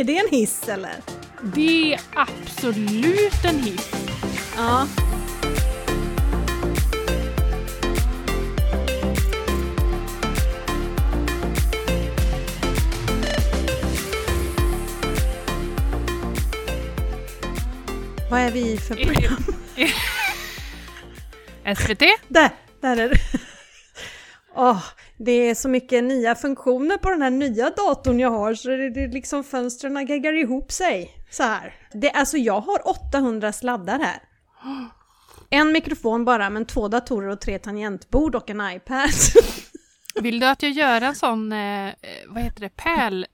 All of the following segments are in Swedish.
Är det en hiss eller? Det är absolut en hiss. Ja. Vad är vi för program? SVT? Där, där är det. Åh, det är så mycket nya funktioner på den här nya datorn jag har så det, det liksom fönstren geggar ihop sig så här. Det, alltså jag har 800 sladdar här. En mikrofon bara, men två datorer och tre tangentbord och en iPad. Vill du att jag gör en sån, eh, vad heter det, pärl,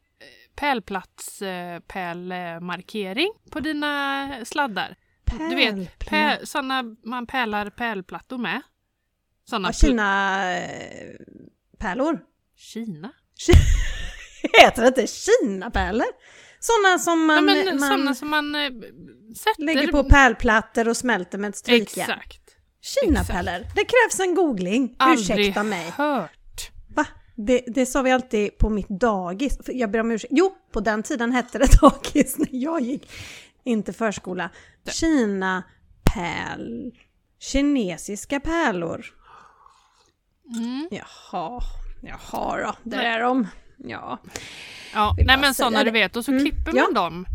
pärlplats, eh, pärlmarkering på dina sladdar? Du vet, pär, såna man pärlar pärlplattor med. Såna Ja, Kina-pärlor. Kina? Heter det inte Kina-pärlor? Sådana som man, ja, man såna som man eh, sätter... lägger på pärlplattor och smälter med ett strykjärn. Exakt. Kina-pärlor. Det krävs en googling. Aldrig Ursäkta mig. hört. Va? Det, det sa vi alltid på mitt dagis. Jag ber om ursäkt. Jo, på den tiden hette det dagis när jag gick. Inte förskola. Kina pärl... Kinesiska pärlor. Mm. Jaha, jaha då. Där är de. Ja. Ja, nej men sådana du vet och så Mm, klipper ja. man dem.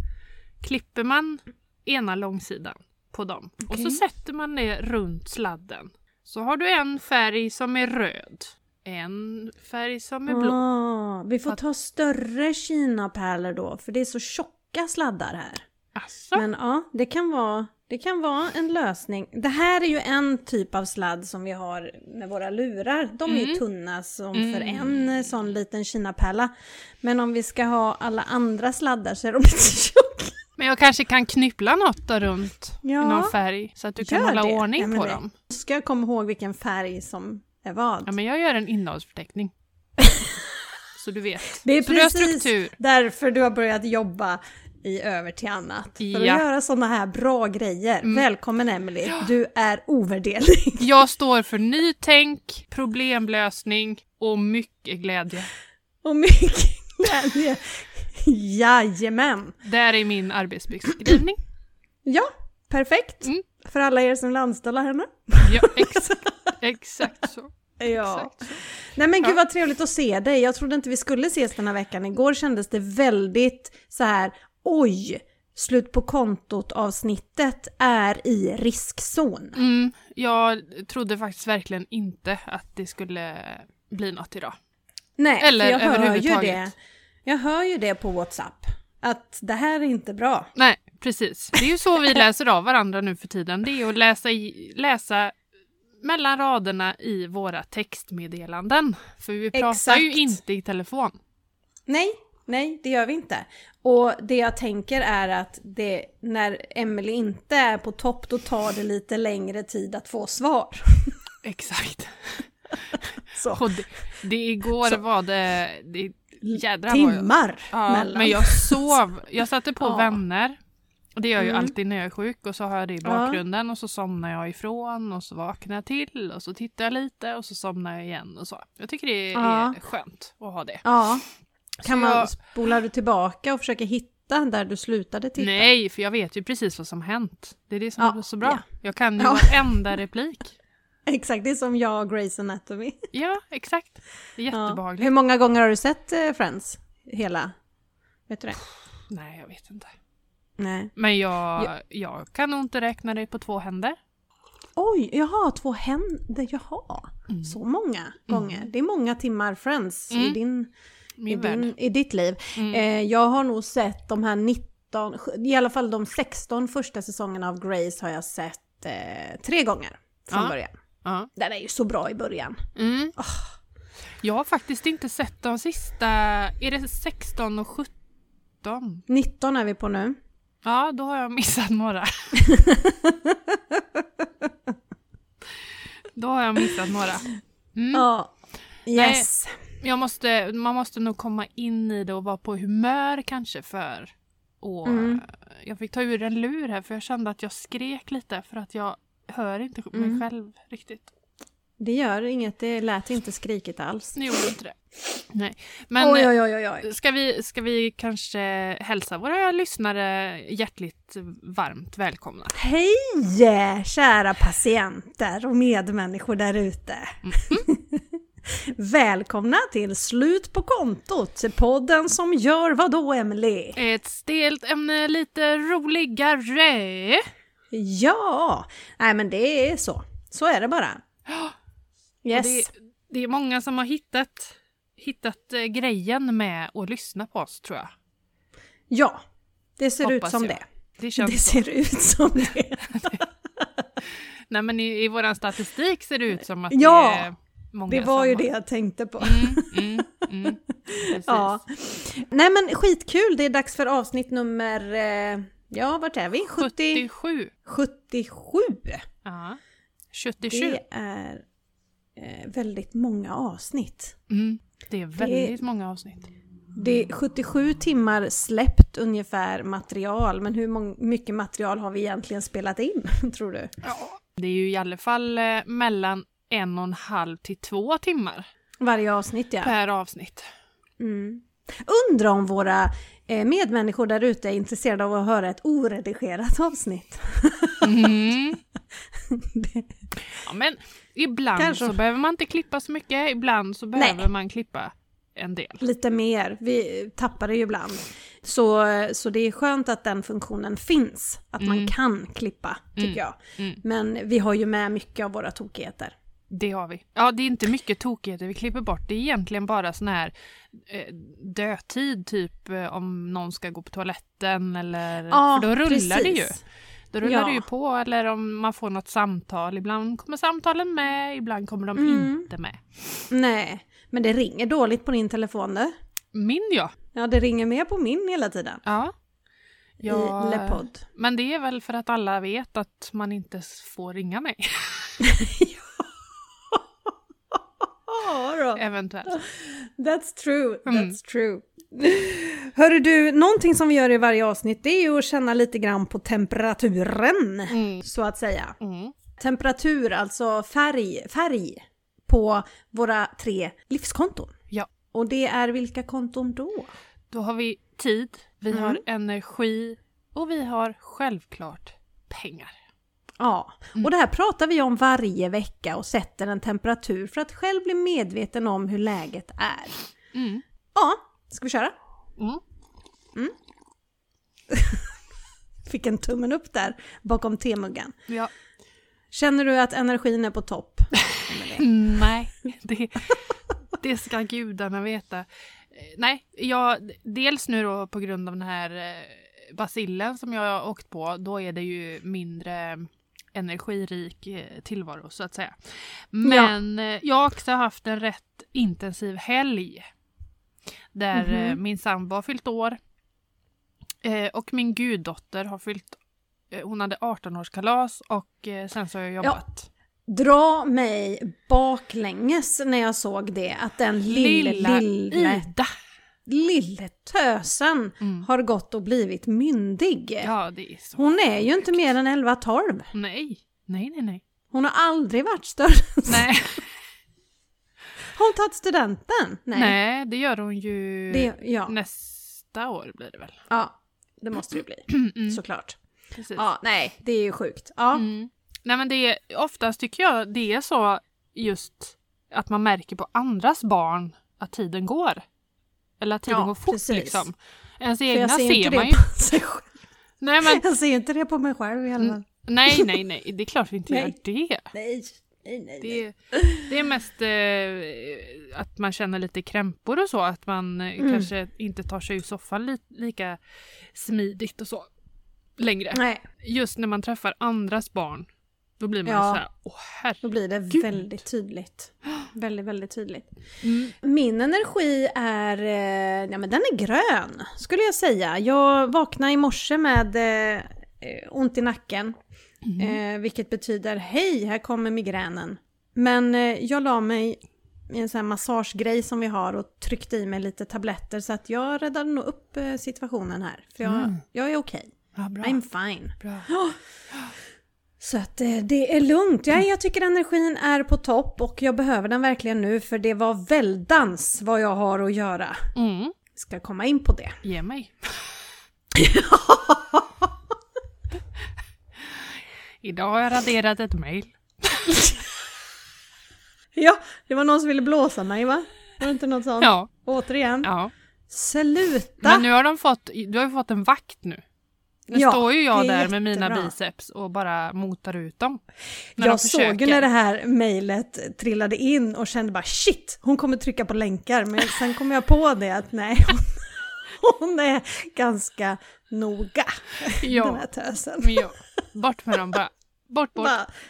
Klipper man ena långsidan på dem och så sätter man det runt sladden. Så har du en färg som är röd, en färg som är blå. Ah, vi får Att- ta större Kina-pärlor då, för det är så tjocka sladdar här. Asså? Men ja, det kan, vara, det kan vara en lösning. Det här är ju en typ av sladd som vi har med våra lurar. De är Mm. tunna som för Mm. en eh, sån liten kinapärla. Men om vi ska ha alla andra sladdar så är de lite tjocka. Men jag kanske kan knyppla något då runt i Ja, någon färg så att du kan gör hålla det. ordning Ja, på det- dem. Ska jag komma ihåg vilken färg som är vad? Ja, men jag gör en innehållsförteckning. så du vet. Det är så precis därför du har börjat jobba i Över till annat. För att Ja. göra sådana här bra grejer. Mm. Välkommen Emily, du är ovärderlig. Jag står för nytänk, problemlösning och mycket glädje. Och mycket glädje. Jajamän! Där är min arbetsbeskrivning. Ja, perfekt. Mm. För alla er som är anställda här nu. Ja, exakt, exakt så. Ja. Nej men gud vad trevligt att se dig. Jag trodde inte vi skulle ses den här veckan. Igår kändes det väldigt så här, oj, slut på kontot avsnittet är i riskzon. Mm, jag trodde faktiskt verkligen inte att det skulle bli något idag. Nej, Eller för jag hör ju det. Jag hör ju det på WhatsApp. Att det här är inte bra. Nej, precis. Det är ju så vi läser av varandra nu för tiden. Det är att läsa, i, läsa mellan raderna i våra textmeddelanden. För vi pratar Exakt. ju inte i telefon. Nej, nej, det gör vi inte. Och det jag tänker är att det, när Emily inte är på topp, då tar det lite längre tid att få svar. Exakt. Så. Och det, det igår Så. var det... det jädrar vad jag, Timmar ja, mellan. Men jag sov. Jag satte på Ja. vänner. Det gör jag ju Mm. alltid när jag är sjuk och så har jag det i Ja. bakgrunden och så somnar jag ifrån och så vaknar jag till och så tittar jag lite och så somnar jag igen och så. Jag tycker det är Ja. skönt att ha det. Ja. Kan man, jag- spolar du tillbaka och försöker hitta där du slutade titta? Nej, för jag vet ju precis vad som hänt. Det är det som Ja, är så bra. ja. Jag kan ju Ja. varenda replik. Exakt, det är som jag och Grace Anatomy. Ja, exakt. Det är Ja. jättebehagligt. Hur många gånger har du sett eh, Friends? Hela? Vet du det? Nej, jag vet inte. Nej. Men jag, Ja. jag kan nog inte räkna det på två händer. Oj, jaha, två händer, jaha. Mm. Så många gånger. Det är många timmar Friends i, Mm. din, i, Min värld. din, i ditt liv. Mm. Eh, jag har nog sett de här 19, i alla fall de 16 första säsongerna av Grace har jag sett eh, tre gånger från Ja. början. Ja. Den är ju så bra i början. Mm. Jag har faktiskt inte sett de sista, är det 16 och 17? 19 är vi på nu. Ja, då har jag missat några. då har jag missat några. Mm. Ja. Yes. Jag måste, man måste nog komma in i det och vara på humör kanske för och Mm. Jag fick ta ur en lur här för jag kände att jag skrek lite för att jag hör inte mig Mm. själv riktigt. Det gör inget, det lät inte skrikigt alls. Det gjorde inte det. Nej. Men oj, oj, oj, oj. Ska, vi, ska vi kanske hälsa våra lyssnare hjärtligt varmt välkomna? Hej kära patienter och medmänniskor där ute! Välkomna till Slut på kontot, podden som gör vad då Emily? Ett stelt ämne lite roligare. Ja, nej men det är så. Så är det bara. Yes. Det, det, är många som har hittat, hittat eh, grejen med att lyssna på oss tror jag. Ja, det ser Hoppas ut som jag. det. Det, det ser ut som det. Nej men i, i våran statistik ser det ut som att ja, det är många det var som ju det jag tänkte på. Mm, mm, mm, ja. Nej men skitkul, det är dags för avsnitt nummer, eh, ja vart är vi? 70... 77. 77! Ja. 77. Det är eh, väldigt många avsnitt. Mm, det är väldigt det, många avsnitt. Det är 77 timmar släppt ungefär material, men hur mycket material har vi egentligen spelat in, tror du? Ja, det är ju i alla fall eh, mellan en och en halv till två timmar. Varje avsnitt ja. Per avsnitt. Mm. Undrar om våra eh, medmänniskor där ute är intresserade av att höra ett oredigerat avsnitt. Mm. Ja men ibland Kanske. så behöver man inte klippa så mycket, ibland så behöver Nej. man klippa en del. Lite mer, vi tappar det ju ibland. Så, så det är skönt att den funktionen finns, att mm. man kan klippa, tycker mm. jag. Mm. Men vi har ju med mycket av våra tokigheter. Det har vi. Ja, det är inte mycket tokigheter vi klipper bort. Det är egentligen bara sån här eh, dödtid, typ eh, om någon ska gå på toaletten eller... Ja, för då rullar precis. det ju. Då rullar Ja. det ju på eller om man får något samtal. Ibland kommer samtalen med, ibland kommer de Mm. inte med. Nej, men det ringer dåligt på din telefon du. Min ja. Ja, det ringer mer på min hela tiden. Ja. I Lepodd. Men det är väl för att alla vet att man inte får ringa mig. Då. Eventuellt. That's true, Mm. that's true. Hörru du, någonting som vi gör i varje avsnitt det är ju att känna lite grann på temperaturen, Mm. så att säga. Mm. Temperatur, alltså färg, färg på våra tre livskonton. Ja. Och det är vilka konton då? Då har vi tid, vi Mm. har energi och vi har självklart pengar. Ja, Mm. och det här pratar vi om varje vecka och sätter en temperatur för att själv bli medveten om hur läget är. Mm. Ja, ska vi köra? Mm. Fick en tummen upp där bakom temuggen. Ja. Känner du att energin är på topp? Nej, det, det ska gudarna veta. Nej, jag, dels nu då på grund av den här eh, basillen som jag har åkt på, då är det ju mindre energirik eh, tillvaro så att säga. Men eh, jag har också haft en rätt intensiv helg. Där Mhm. eh, min sambo har fyllt år. Och min guddotter har fyllt, hon hade 18-årskalas och sen så har jag jobbat. Dra mig baklänges när jag såg det, att den lille, Lilla lille, Ida! Lille tösen Mm. har gått och blivit myndig. Ja, det är så. Hon är ju inte mer än 11-12. Nej, nej, nej, nej. Hon har aldrig varit större. Nej, Har hon tagit studenten? nej. det gör hon ju Det, ja. nästa år blir det väl. ja, det måste det bli. Mm, Såklart. precis. Ja, nej, det är ju sjukt. Ja. Mm. Nej men det är, oftast tycker jag det är så just att man märker på andras barn att tiden går. Eller att tiden Ja, går fort precis. liksom. Ens egna ser, ser man ju. Nej men Jag ser inte det på mig själv i alla fall. nej, nej, nej, det är klart vi inte Nej. gör det. Nej, nej, nej. Det, det är mest eh, att man känner lite krämpor och så, att man eh, Mm. kanske inte tar sig ur soffan li, lika smidigt och så längre. nej, Just när man träffar andras barn, då blir man Ja. så här, åh herre. då blir det väldigt tydligt. Väldigt, väldigt tydligt. Mm. Min energi är, eh, ja men den är grön skulle jag säga. Jag vaknade i morse med eh, ont i nacken. Mm. Eh, vilket betyder hej, här kommer migränen. Men eh, jag la mig i en sån här massagegrej som vi har och tryckte i mig lite tabletter så att jag räddade nog upp eh, situationen här. För jag, Mm. jag är okej. Ja, bra. I'm fine. bra. Så att eh, det är lugnt. Ja, jag tycker energin är på topp och jag behöver den verkligen nu för det var väldans vad jag har att göra. Mm. Ska komma in på det. Ge mig. Idag har jag raderat ett mejl. Ja, det var någon som ville blåsa mig va? Var det inte något sånt? Ja. Återigen. ja. Sluta! Men nu har de fått, du har ju fått en vakt nu. Nu Ja, står ju jag där med mina biceps och bara motar ut dem. när de jag såg ju när det här mejlet trillade in och kände bara shit, hon kommer trycka på länkar. Men sen kom jag på det att nej, hon, hon är ganska noga, Ja. den här tösen. Jag, bort med dem bara. Bort, bort.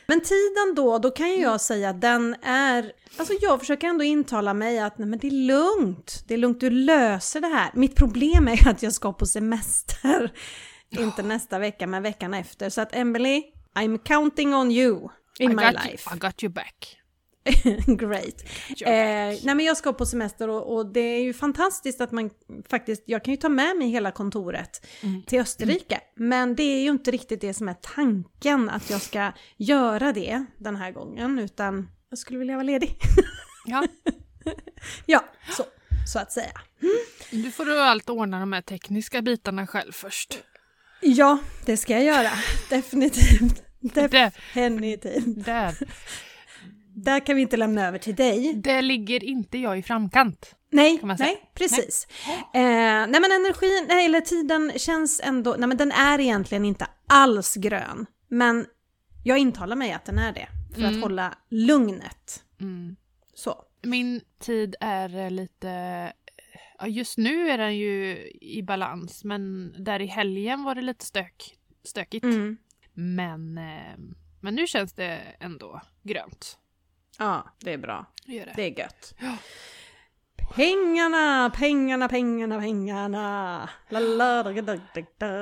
Men tiden då, då kan ju jag säga att den är... Alltså jag försöker ändå intala mig att nej men det är lugnt. Det är lugnt, du löser det här. Mitt problem är att jag ska på semester. Inte nästa vecka, men veckan efter. Så att Emily, I'm counting on you in I my life. You, I got you back. Great. Eh, nej men jag ska på semester och, och det är ju fantastiskt att man faktiskt, jag kan ju ta med mig hela kontoret Mm. till Österrike. Men det är ju inte riktigt det som är tanken att jag ska göra det den här gången utan jag skulle vilja vara ledig. Ja, ja, så, så att säga. du får du allt ordna de här tekniska bitarna själv först. Ja, det ska jag göra. Definitivt. Det, Definitivt. där. Där kan vi inte lämna över till dig. Där ligger inte jag i framkant. Nej, nej, precis. Eh, nej men energin, nej, eller tiden känns ändå, nej men den är egentligen inte alls grön. Men jag intalar mig att den är det. För Mm. att hålla lugnet. Mm. Så. Min tid är lite... Ja, just nu är den ju i balans, men där i helgen var det lite stök, stökigt. Mm. Men, eh, men nu känns det ändå grönt. Ja, det är bra. Det det. Är gött. Ja. Pengarna, pengarna, pengarna, pengarna.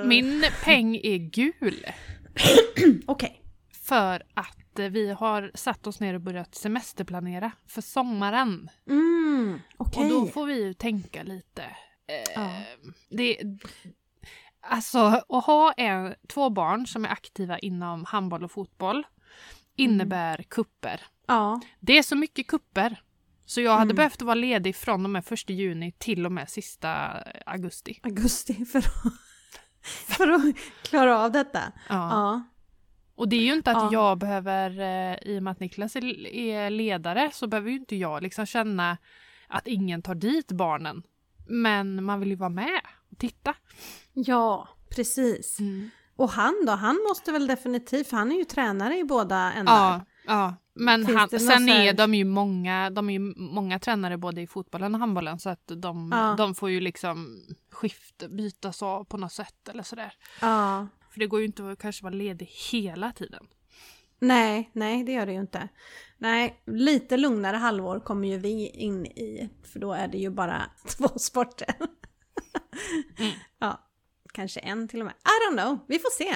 Min peng är gul Okej. för att vi har satt oss ner och börjat semesterplanera för sommaren. Mm, okej. Och då får vi ju tänka lite. Eh, Ja. det, alltså att ha en, två barn som är aktiva inom handboll och fotboll innebär kupper. Ja. Det är så mycket kupper. Så jag hade Mm. behövt vara ledig från och med första juni till och med sista augusti. Augusti för att, för att klara av detta. Ja. Ja. Och det är ju inte att Ja. jag behöver, eh, i och med att Niklas är ledare, så behöver ju inte jag liksom känna att ingen tar dit barnen. Men man vill ju vara med och titta. Ja, precis. Och han då? Han måste väl definitivt, för han är ju tränare i båda ändar. Ja, ja. men han, sen är de ju många, de är ju många tränare både i fotbollen och handbollen så att de, Ja. de får ju liksom skifta, bytas av på något sätt eller sådär. ja. För det går ju inte att kanske vara ledig hela tiden. Nej, nej det gör det ju inte. Nej, lite lugnare halvår kommer ju vi in i, för då är det ju bara två sporter. Mm. Ja, kanske en till och med. I don't know, vi får se.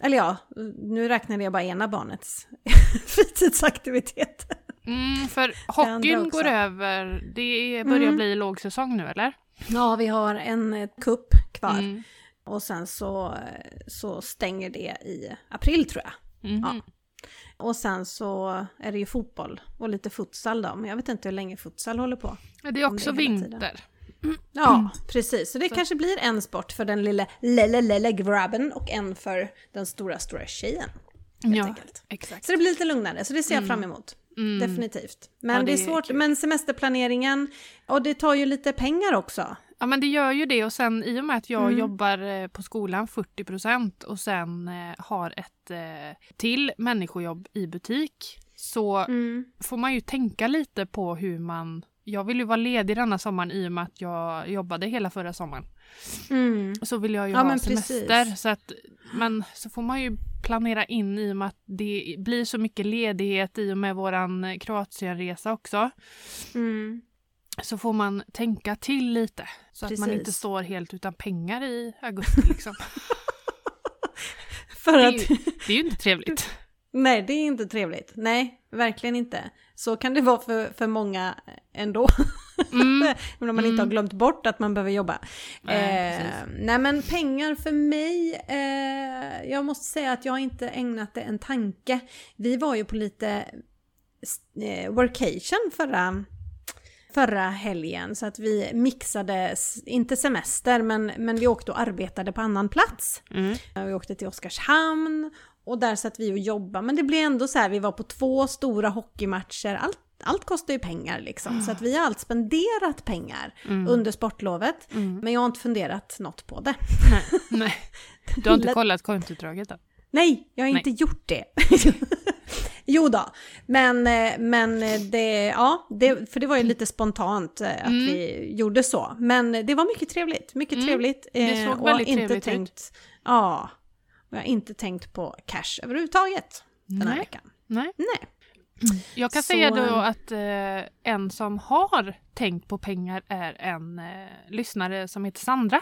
Eller ja, nu räknade jag bara ena barnets fritidsaktivitet. Mm, för hockeyn går över, det börjar Mm. bli lågsäsong nu eller? Ja, vi har en eh, kupp kvar Mm. och sen så, så stänger det i april tror jag. Mhm. Ja. Och sen så är det ju fotboll och lite futsal då, men jag vet inte hur länge futsal håller på. Ja, Det är också det tiden. vinter. Ja, precis. Så det Så- kanske blir en sport för den lilla lilla lilla grabben och en för den stora stora tjejen. Ja, enkelt. exakt. Så det blir lite lugnare, så det ser jag fram emot. Mm. Definitivt. Men Ja, det, det är är svårt, kul. men semesterplaneringen, och det tar ju lite pengar också. Ja men det gör ju det och sen i och med att jag Mm. jobbar eh, på skolan 40% och sen eh, har ett eh, till människojobb i butik så Mm. får man ju tänka lite på hur man jag vill ju vara ledig denna sommaren i och med att jag jobbade hela förra sommaren. Mm. Så vill jag ju Ja, ha semester. precis. Så att, men så får man ju planera in i och med att det blir så mycket ledighet i och med våran eh, Kroatienresa också. Mm. Så får man tänka till lite. Så att man Precis. inte står helt utan pengar i augusti liksom. För Det är, att... ju, det är ju inte trevligt. Nej, det är inte trevligt. Nej, verkligen inte. Så kan det vara för, för många ändå. Mm. men om man inte har glömt bort att man behöver jobba. Nej, eh, nej men pengar för mig, eh, jag måste säga att jag inte ägnat det en tanke. Vi var ju på lite eh, workation förra förra helgen så att vi mixade, inte semester, men, men vi åkte och arbetade på annan plats. Mm. Vi åkte till Oskarshamn och där satt vi och jobbade. Men det blev ändå så här, vi var på två stora hockeymatcher. Allt, allt kostar ju pengar liksom. Så att vi har allt spenderat pengar Mm. under sportlovet. Men jag har inte funderat något på det. Nej, nej. Du har inte kollat kontoutdraget då? Nej, jag har Nej. inte gjort det. jo då, men, eh, men det, ja, det, för det var ju lite spontant eh, att Mm. vi gjorde så. Men det var mycket trevligt, mycket Mm. trevligt. Det eh, såg och väldigt inte trevligt ut. tänkt, Ja, och jag har inte tänkt på cash överhuvudtaget den här Nej. veckan. Nej. Nej. Jag kan Så, säga då att eh, en som har tänkt på pengar är en eh, lyssnare som heter Sandra.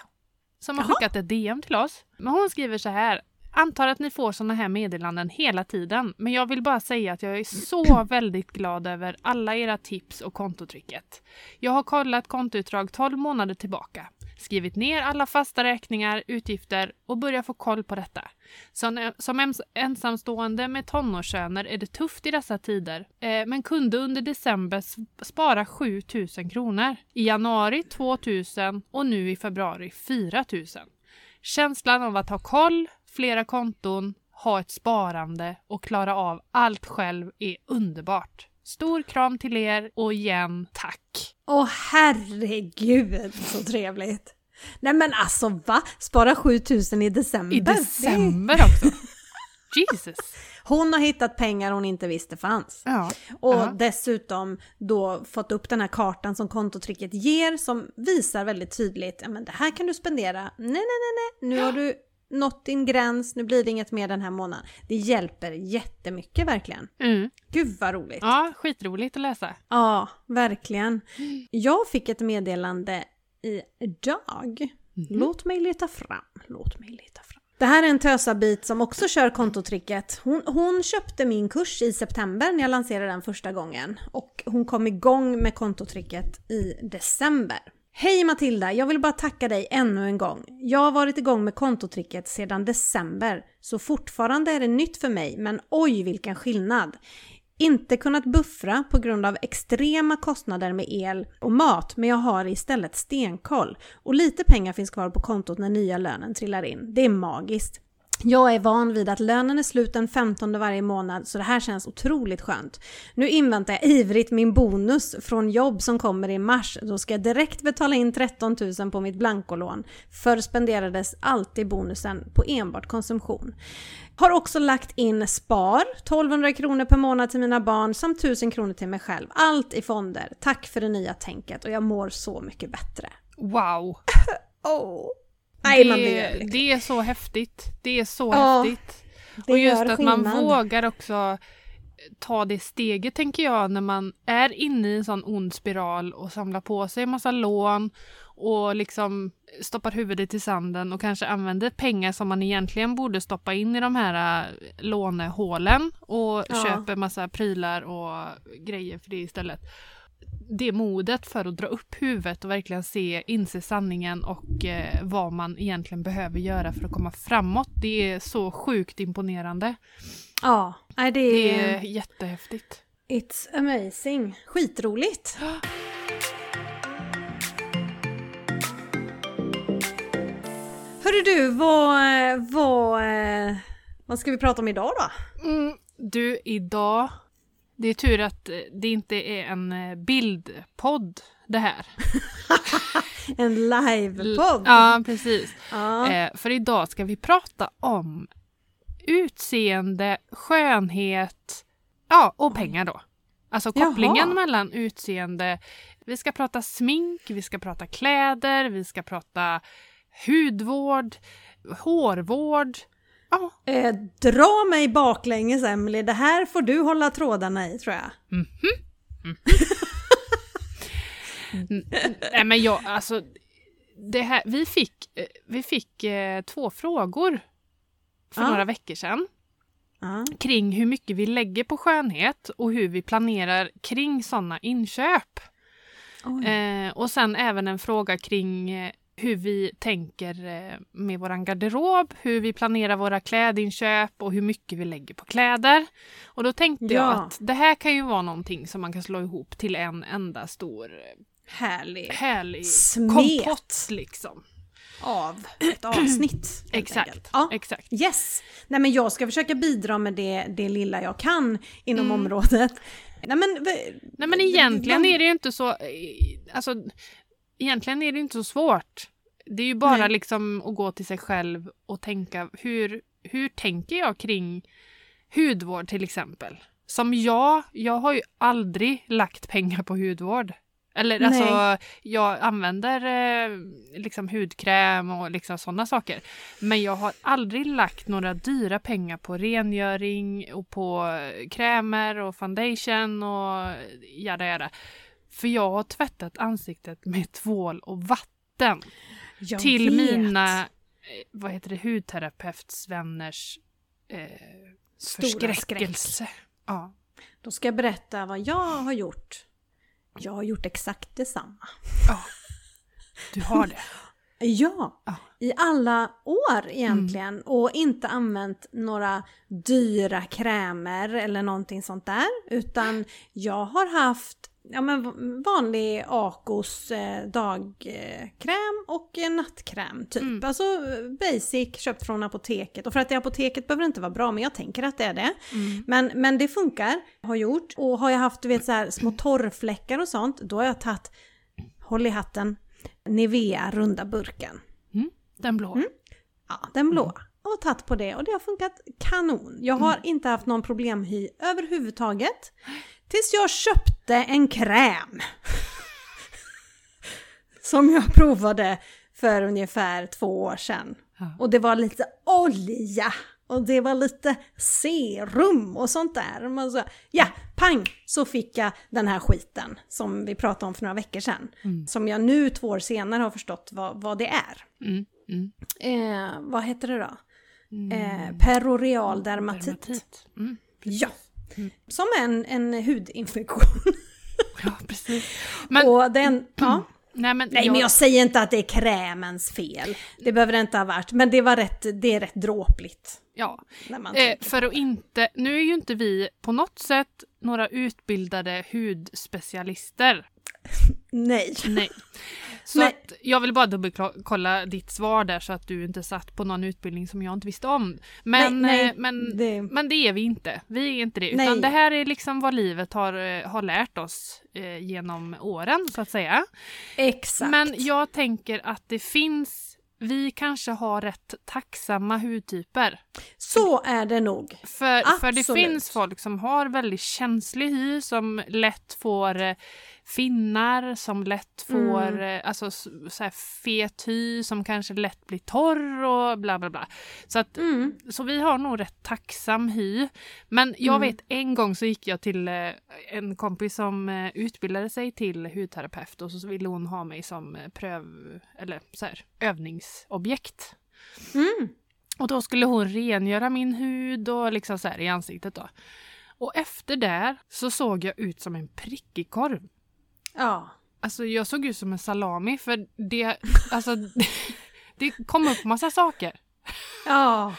Som har Jaha. skickat ett DM till oss. Men hon skriver så här. Antar att ni får såna här meddelanden hela tiden. Men jag vill bara säga att jag är så väldigt glad över alla era tips och kontotricket. Jag har kollat kontoutdrag 12 månader tillbaka. Skrivit ner alla fasta räkningar, utgifter och börjat få koll på detta. Som, som ensamstående med tonårssöner är det tufft i dessa tider, eh, men kunde under december spara 7 000 kronor. I januari 2 000 och nu i februari 4 000. Känslan av att ha koll, flera konton, ha ett sparande och klara av allt själv är underbart. Stor kram till er och igen tack! Åh herregud så trevligt. Nej men alltså va? Spara 7000 i december? I december också! Jesus! Hon har hittat pengar hon inte visste fanns. Ja. Och Ja. dessutom då fått upp den här kartan som kontotricket ger som visar väldigt tydligt, ja men det här kan du spendera, nej nej nej nej, nu har du nått din gräns, nu blir det inget mer den här månaden. Det hjälper jättemycket verkligen. Mm. Gud vad roligt. Ja, skitroligt att läsa. Ja, verkligen. Jag fick ett meddelande idag. Låt mig leta fram, låt mig leta fram. Det här är en tösabit som också kör kontotricket. Hon, hon köpte min kurs i september när jag lanserade den första gången. Och hon kom igång med kontotricket i december. Hej Matilda, jag vill bara tacka dig ännu en gång. Jag har varit igång med kontotricket sedan december, så fortfarande är det nytt för mig, men oj vilken skillnad. Inte kunnat buffra på grund av extrema kostnader med el och mat, men jag har istället stenkoll. Och lite pengar finns kvar på kontot när nya lönen trillar in. Det är magiskt. Jag är van vid att lönen är slut den 15 varje månad så det här känns otroligt skönt. Nu inväntar jag ivrigt min bonus från jobb som kommer i mars. Då ska jag direkt betala in 13 000 på mitt blankolån. Förr spenderades alltid bonusen på enbart konsumtion. Har också lagt in SPAR, 1200 kronor per månad till mina barn samt 1000 kronor till mig själv. Allt i fonder. Tack för det nya tänket och jag mår så mycket bättre. Wow! Oh. Nej, man blir det, är så häftigt. Det är så Ja, häftigt. Och just att man skillnad. vågar också ta det steget, tänker jag, när man är inne i en sån ond spiral och samlar på sig en massa lån och liksom stoppar huvudet i sanden och kanske använder pengar som man egentligen borde stoppa in i de här äh, lånehålen och Ja. köper massa prylar och grejer för det istället. Det modet för att dra upp huvudet och verkligen se, inse sanningen och eh, vad man egentligen behöver göra för att komma framåt. Det är så sjukt imponerande. Ja, det Det är... är jättehäftigt. It's amazing. Skitroligt. Hörru du, vad, vad, eh, vad ska vi prata om idag då? Mm, du, idag... Det är tur att eh, det inte är en eh, bildpodd det här. En livepodd? Ja, precis. Ja. Eh, för idag ska vi prata om utseende, skönhet, ja, och pengar då. Alltså kopplingen Jaha. mellan utseende. Vi ska prata smink, vi ska prata kläder, vi ska prata hudvård, hårvård. Ja, Eh, dra mig baklänges Emily, det här får du hålla trådarna i tror jag. nej men jag, alltså. Det här, vi fick, eh, vi fick eh, två frågor för Ja. några veckor sedan. Ja. kring hur mycket vi lägger på skönhet och hur vi planerar kring sådana inköp. Eh, och sen även en fråga kring eh, hur vi tänker eh, med vår garderob, hur vi planerar våra klädinköp och hur mycket vi lägger på kläder. Och då tänkte Ja. jag att det här kan ju vara någonting som man kan slå ihop till en enda stor eh, Härlig härlig Smet. kompott liksom. av ett avsnitt. Exakt. Ja. Exakt. Yes! Nej men jag ska försöka bidra med det, det lilla jag kan inom Mm. området. Nej men... Nej men egentligen är det ju inte så, eh, alltså egentligen är det inte så svårt. Det är ju bara Nej. liksom att gå till sig själv och tänka hur, hur tänker jag kring hudvård till exempel? Som jag, jag har ju aldrig lagt pengar på hudvård. Eller alltså, jag använder eh, liksom hudkräm och liksom sådana saker. Men jag har aldrig lagt några dyra pengar på rengöring och på eh, krämer och foundation och jada jada. För jag har tvättat ansiktet med tvål och vatten. Jag till vet. mina, eh, vad heter det, hudterapeutsvänners eh, Stora skräck. förskräckelse. Ja. Då ska jag berätta vad jag har gjort. Jag har gjort exakt detsamma. Du har det. Ja, Ja. i alla år egentligen och inte använt några dyra krämer eller någonting sånt där utan jag har haft ja, men vanlig Acos eh, dagkräm och eh, nattkräm typ. Mm. Alltså eh, basic, köpt från apoteket. Och för att det är apoteket behöver det inte vara bra men jag tänker att det är det. Mm. Men, men det funkar, har gjort. Och har jag haft du vet, så här, små torrfläckar och sånt, då har jag tagit, håll i hatten, Nivea runda burken. Den blå. Mm. Ja, den blå. Och tagit på det och det har funkat kanon. Jag har inte haft någon problemhy överhuvudtaget. Tills jag köpte en kräm. Som jag provade för ungefär två år sedan. Ja. Och det var lite olja och det var lite serum och sånt där. Man så, ja, pang! Så fick jag den här skiten som vi pratade om för några veckor sedan. Mm. Som jag nu två år senare har förstått vad, vad det är. Mm. Mm. Eh, vad heter det då? Mm. Eh, peroreal dermatit. Dermatit. Mm. Som en, en hudinfektion. Ja, precis. Men, och den, ja. nej, men, Nej men jag säger inte att det är krämens fel. Det behöver det inte ha varit. Men det var rätt, det är rätt dråpligt. Ja, eh, för att inte... Nu är ju inte vi på något sätt några utbildade hudspecialister. Nej. Nej. Så Nej. Att jag vill bara dubbelkolla ditt svar där så att du inte satt på någon utbildning som jag inte visste om. Men, Nej, nej, eh, men, det- men det är vi inte. Vi är inte det. Utan Nej. det här är liksom vad livet har, eh, har lärt oss eh, genom åren så att säga. Exakt. Men jag tänker att det finns vi kanske har rätt tacksamma hudtyper. Så är det nog. För, för det finns folk som har väldigt känslig hy som lätt får eh, finnar, som lätt får Mm. eh, alltså, så här fet hy, som kanske lätt blir torr och bla bla bla. Så, att, Mm. så vi har nog rätt tacksam hy. Men jag Mm. vet en gång så gick jag till eh, en kompis som eh, utbildade sig till hudterapeut och så ville hon ha mig som pröv, eller så här, övningsobjekt. Mm. Och då skulle hon rengöra min hud och liksom så här i ansiktet då. Och efter det så såg jag ut som en prickig korv. Ja. Alltså jag såg ut som en salami för det, alltså, det kom upp massa saker. Ja.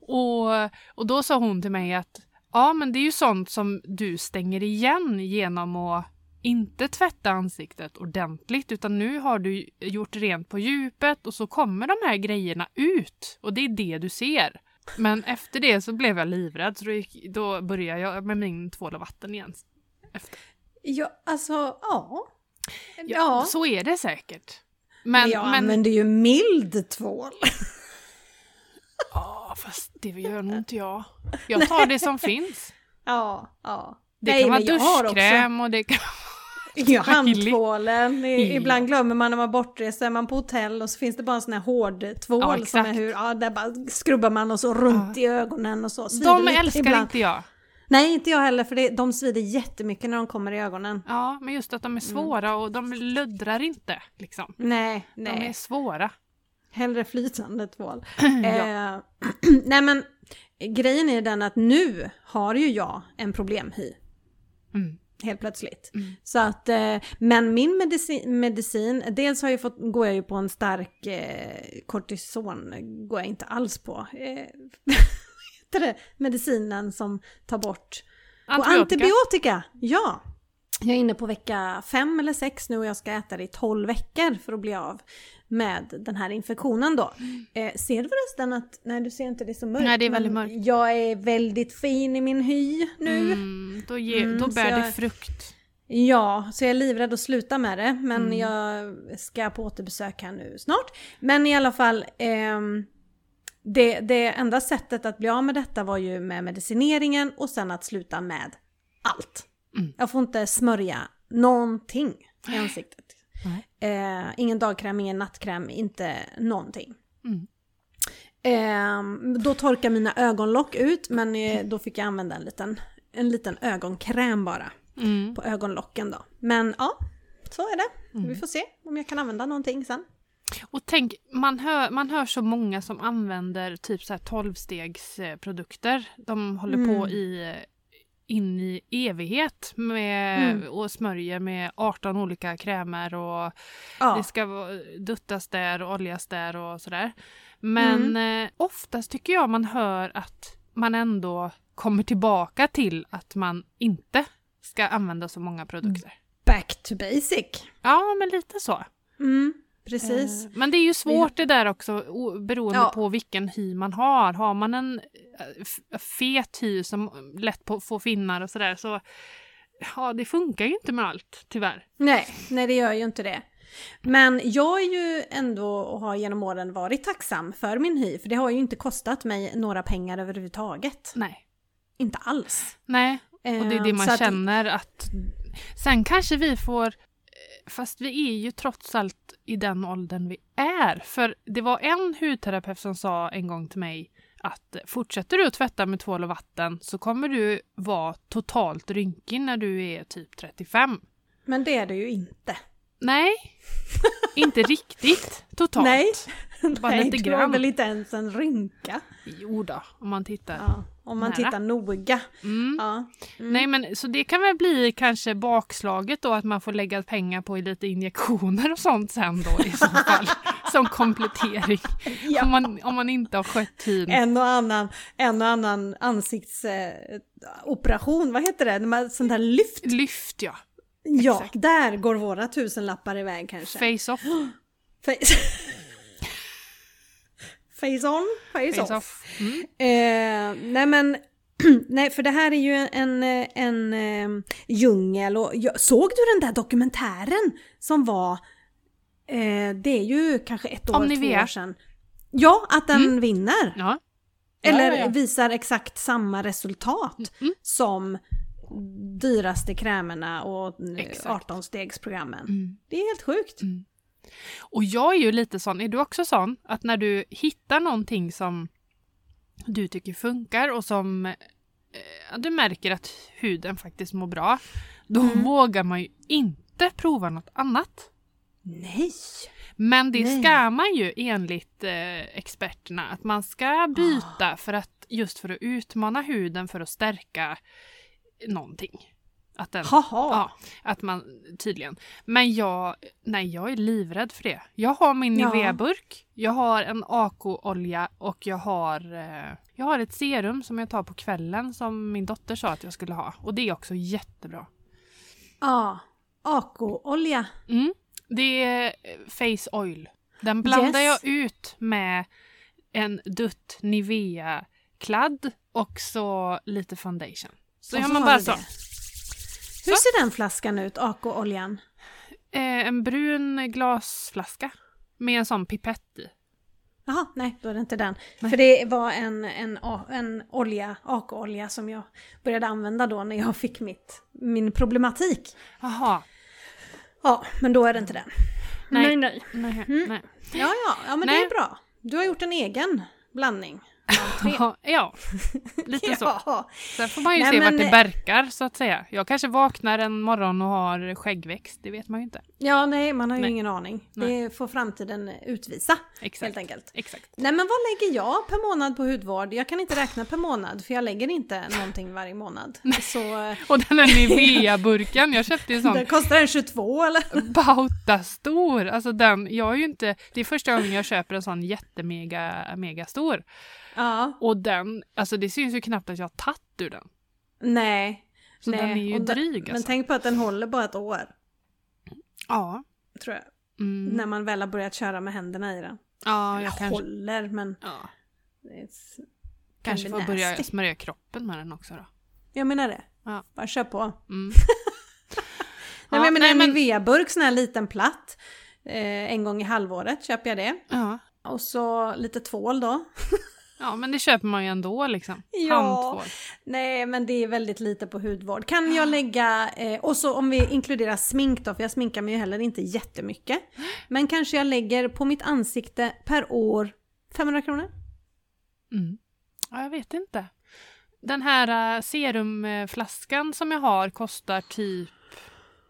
Och, och då sa hon till mig att ja men det är ju sånt som du stänger igen genom att inte tvätta ansiktet ordentligt utan nu har du gjort rent på djupet och så kommer de här grejerna ut och det är det du ser. Men efter det så blev jag livrädd så då, gick, då började jag med min tvål och vatten igen. Efter. Ja, alltså ja. Ja, Ja. Så är det säkert. Men Men, jag men, använder ju mild tvål. ja, fast det gör nog inte jag. Jag tar det som finns. Ja, ja. Det Nej, kan vara duschkräm och det kan Ja, handtvålen. I- Ja. Ibland glömmer man när man är bortrest, så är man på hotell och så finns det bara en sån här hård tvål Ja, som är hur, ja där bara skrubbar man och så runt i ögonen och så. Svider De älskar ibland. inte jag. Nej, inte jag heller för det, de svider jättemycket när de kommer i ögonen. Ja, men just att de är svåra och de luddrar inte. Liksom. Nej, De är nej. svåra. Hellre flytande tvål. ja. eh, nej men grejen är den att nu har ju jag en problemhy. Mm. helt plötsligt. Mm. Så att, eh, men min medicin, medicin, dels har jag fått, går jag ju på en stark eh, kortison, går jag inte alls på. Eh, det? Medicinen som tar bort Antibiotika. antibiotika, ja. Jag är inne på vecka fem eller sex nu och jag ska äta det i 12 veckor för att bli av med den här infektionen då. Eh, ser du förresten att, nej du ser inte det är så mörkt. Nej, det är väldigt mörkt. Jag är väldigt fin i min hy nu. Mm, då, ge, Mm, då bär det jag- frukt. Ja, så jag är livrädd att sluta med det. Men Mm. jag ska på återbesök här nu snart. Men i alla fall, ehm, det, det enda sättet att bli av med detta var ju med medicineringen och sen att sluta med allt. Mm. Jag får inte smörja någonting i ansiktet. Eh, ingen dagkräm, ingen nattkräm, inte någonting. Mm. Ehm, då torkar mina ögonlock ut men eh, då fick jag använda en liten, en liten ögonkräm bara Mm. på ögonlocken då. Men ja, så är det. Mm. Vi får se om jag kan använda någonting sen. Och tänk, man hör, man hör så många som använder typ så här 12-stegsprodukter. De håller på Mm. i in i evighet med, Mm. och smörjer med 18 olika krämer och Ja, det ska duttas där och oljas där och sådär. Men Mm. eh, oftast tycker jag man hör att man ändå kommer tillbaka till att man inte ska använda så många produkter. back to basic. Ja, men lite så. Mm, precis. Eh, Men det är ju svårt det där också beroende Ja. på vilken hy man har. Har man en eh, fet hy som lätt på, får finnar och sådär så ja, det funkar ju inte med allt tyvärr. Nej, nej det gör ju inte det. Men jag är ju ändå och har genom åren varit tacksam för min hy, för det har ju inte kostat mig några pengar överhuvudtaget. Nej. Inte alls. Nej, och det är det Ehm, man så känner att... Sen kanske vi får... Fast vi är ju trots allt i den åldern vi är. För det var en hudterapeut som sa en gång till mig att fortsätter du att tvätta med tvål och vatten så kommer du vara totalt rynkig när du är typ 35. Men det är det ju inte. Nej, inte riktigt totalt. Nej. Bara Nej, lite har grann. väl inte ens en rynka. Jo då, om man tittar. Ja, om man Nära. tittar noga. Mm. Ja. Mm. Nej men så det kan väl bli kanske bakslaget då att man får lägga pengar på lite injektioner och sånt sen då i så fall. som komplettering. Ja. Om, man, om man inte har skött hyn. En och annan, en och annan ansiktsoperation, vad heter det? Man- Sånt där lyft. Lyft ja. Ja, exakt. där går våra tusenlappar iväg kanske. Face off. Face, face on, face, Face off. off. Mm. Eh, nej men, nej för det här är ju en, en, en eh, djungel och jag, såg du den där dokumentären som var, eh, det är ju kanske ett år, Om två Nivea. år sedan. Ja, att den vinner. Ja. Eller Ja, ja, visar exakt samma resultat Mm. som dyraste krämerna och eh, Exakt. 18-stegsprogrammen. Mm. Det är helt sjukt. Och jag är ju lite sån, är du också sån? Att när du hittar någonting som du tycker funkar och som eh, du märker att huden faktiskt mår bra, då Mm. vågar man ju inte prova något annat. Nej! Men det Nej. ska man ju enligt eh, experterna, att man ska byta för att just för att utmana huden för att stärka någonting. Att den, Haha! Ja, att man tydligen. Men jag, nej jag är livrädd för det. Jag har min. Nivea-burk, jag har en AK-olja och jag har, eh, jag har ett serum som jag tar på kvällen som min dotter sa att jag skulle ha. Och det är också jättebra. Ja, AK-olja. Mm. Det är eh, Face Oil. Den blandar Yes. jag ut med en dutt Nivea-kladd och så lite foundation. Så Och gör man bara så. det. Hur ser den flaskan ut, AK-oljan? Eh, en brun glasflaska med en sån pipett i. Jaha, nej då är det inte den. Nej. För det var en, en, en olja, AK-olja som jag började använda då när jag fick mitt, min problematik. Jaha. Ja, men då är det inte den. Nej. nej. nej. Nej, Mm. nej. Ja, ja, ja men det Nej. är bra. Du har gjort en egen blandning. Ja, lite så. Ja. Sen får man ju Nej, se men- vart det verkar så att säga. Jag kanske vaknar en morgon och har skäggväxt, det vet man ju inte. ja, nej, man har ju Nej. ingen aning. Nej. Det får framtiden utvisa, Exakt. helt enkelt. Exakt. Nej, men vad lägger jag per månad på hudvård? Jag kan inte räkna per månad, för jag lägger inte någonting varje månad. Så eh, Och den här Nivea-burken, jag köpte ju en sån den kostar den 22 eller? bautastor. Alltså den, jag är ju inte, det är första gången jag köper en sån jättemega mega stor. Ja. Och den, alltså det syns ju knappt att jag har tagit ur den. Nej. Så nej. den är ju Och dryg Men alltså. tänk på att den håller bara ett år, Ja. tror jag. Mm. När man väl har börjat köra med händerna i den. Ja, Eller jag kanske, håller, men... ja, kanske får börja smörja kroppen med den också då. Jag menar det. Ja. Bara kör på. Mm. Nej, men jag menar nej, en men- Nivea-burk, sån här liten platt. Eh, en gång i halvåret köper jag det. ja. Och så lite tvål då. ja, men det köper man ju ändå liksom. Ja. Nej, men det är väldigt lite på hudvård. Kan jag lägga, eh, och så om vi inkluderar smink då, för jag sminkar mig ju heller inte jättemycket. Men kanske jag lägger på mitt ansikte per år 500 kronor? Mm. Ja, jag vet inte. Den här uh, serumflaskan som jag har kostar typ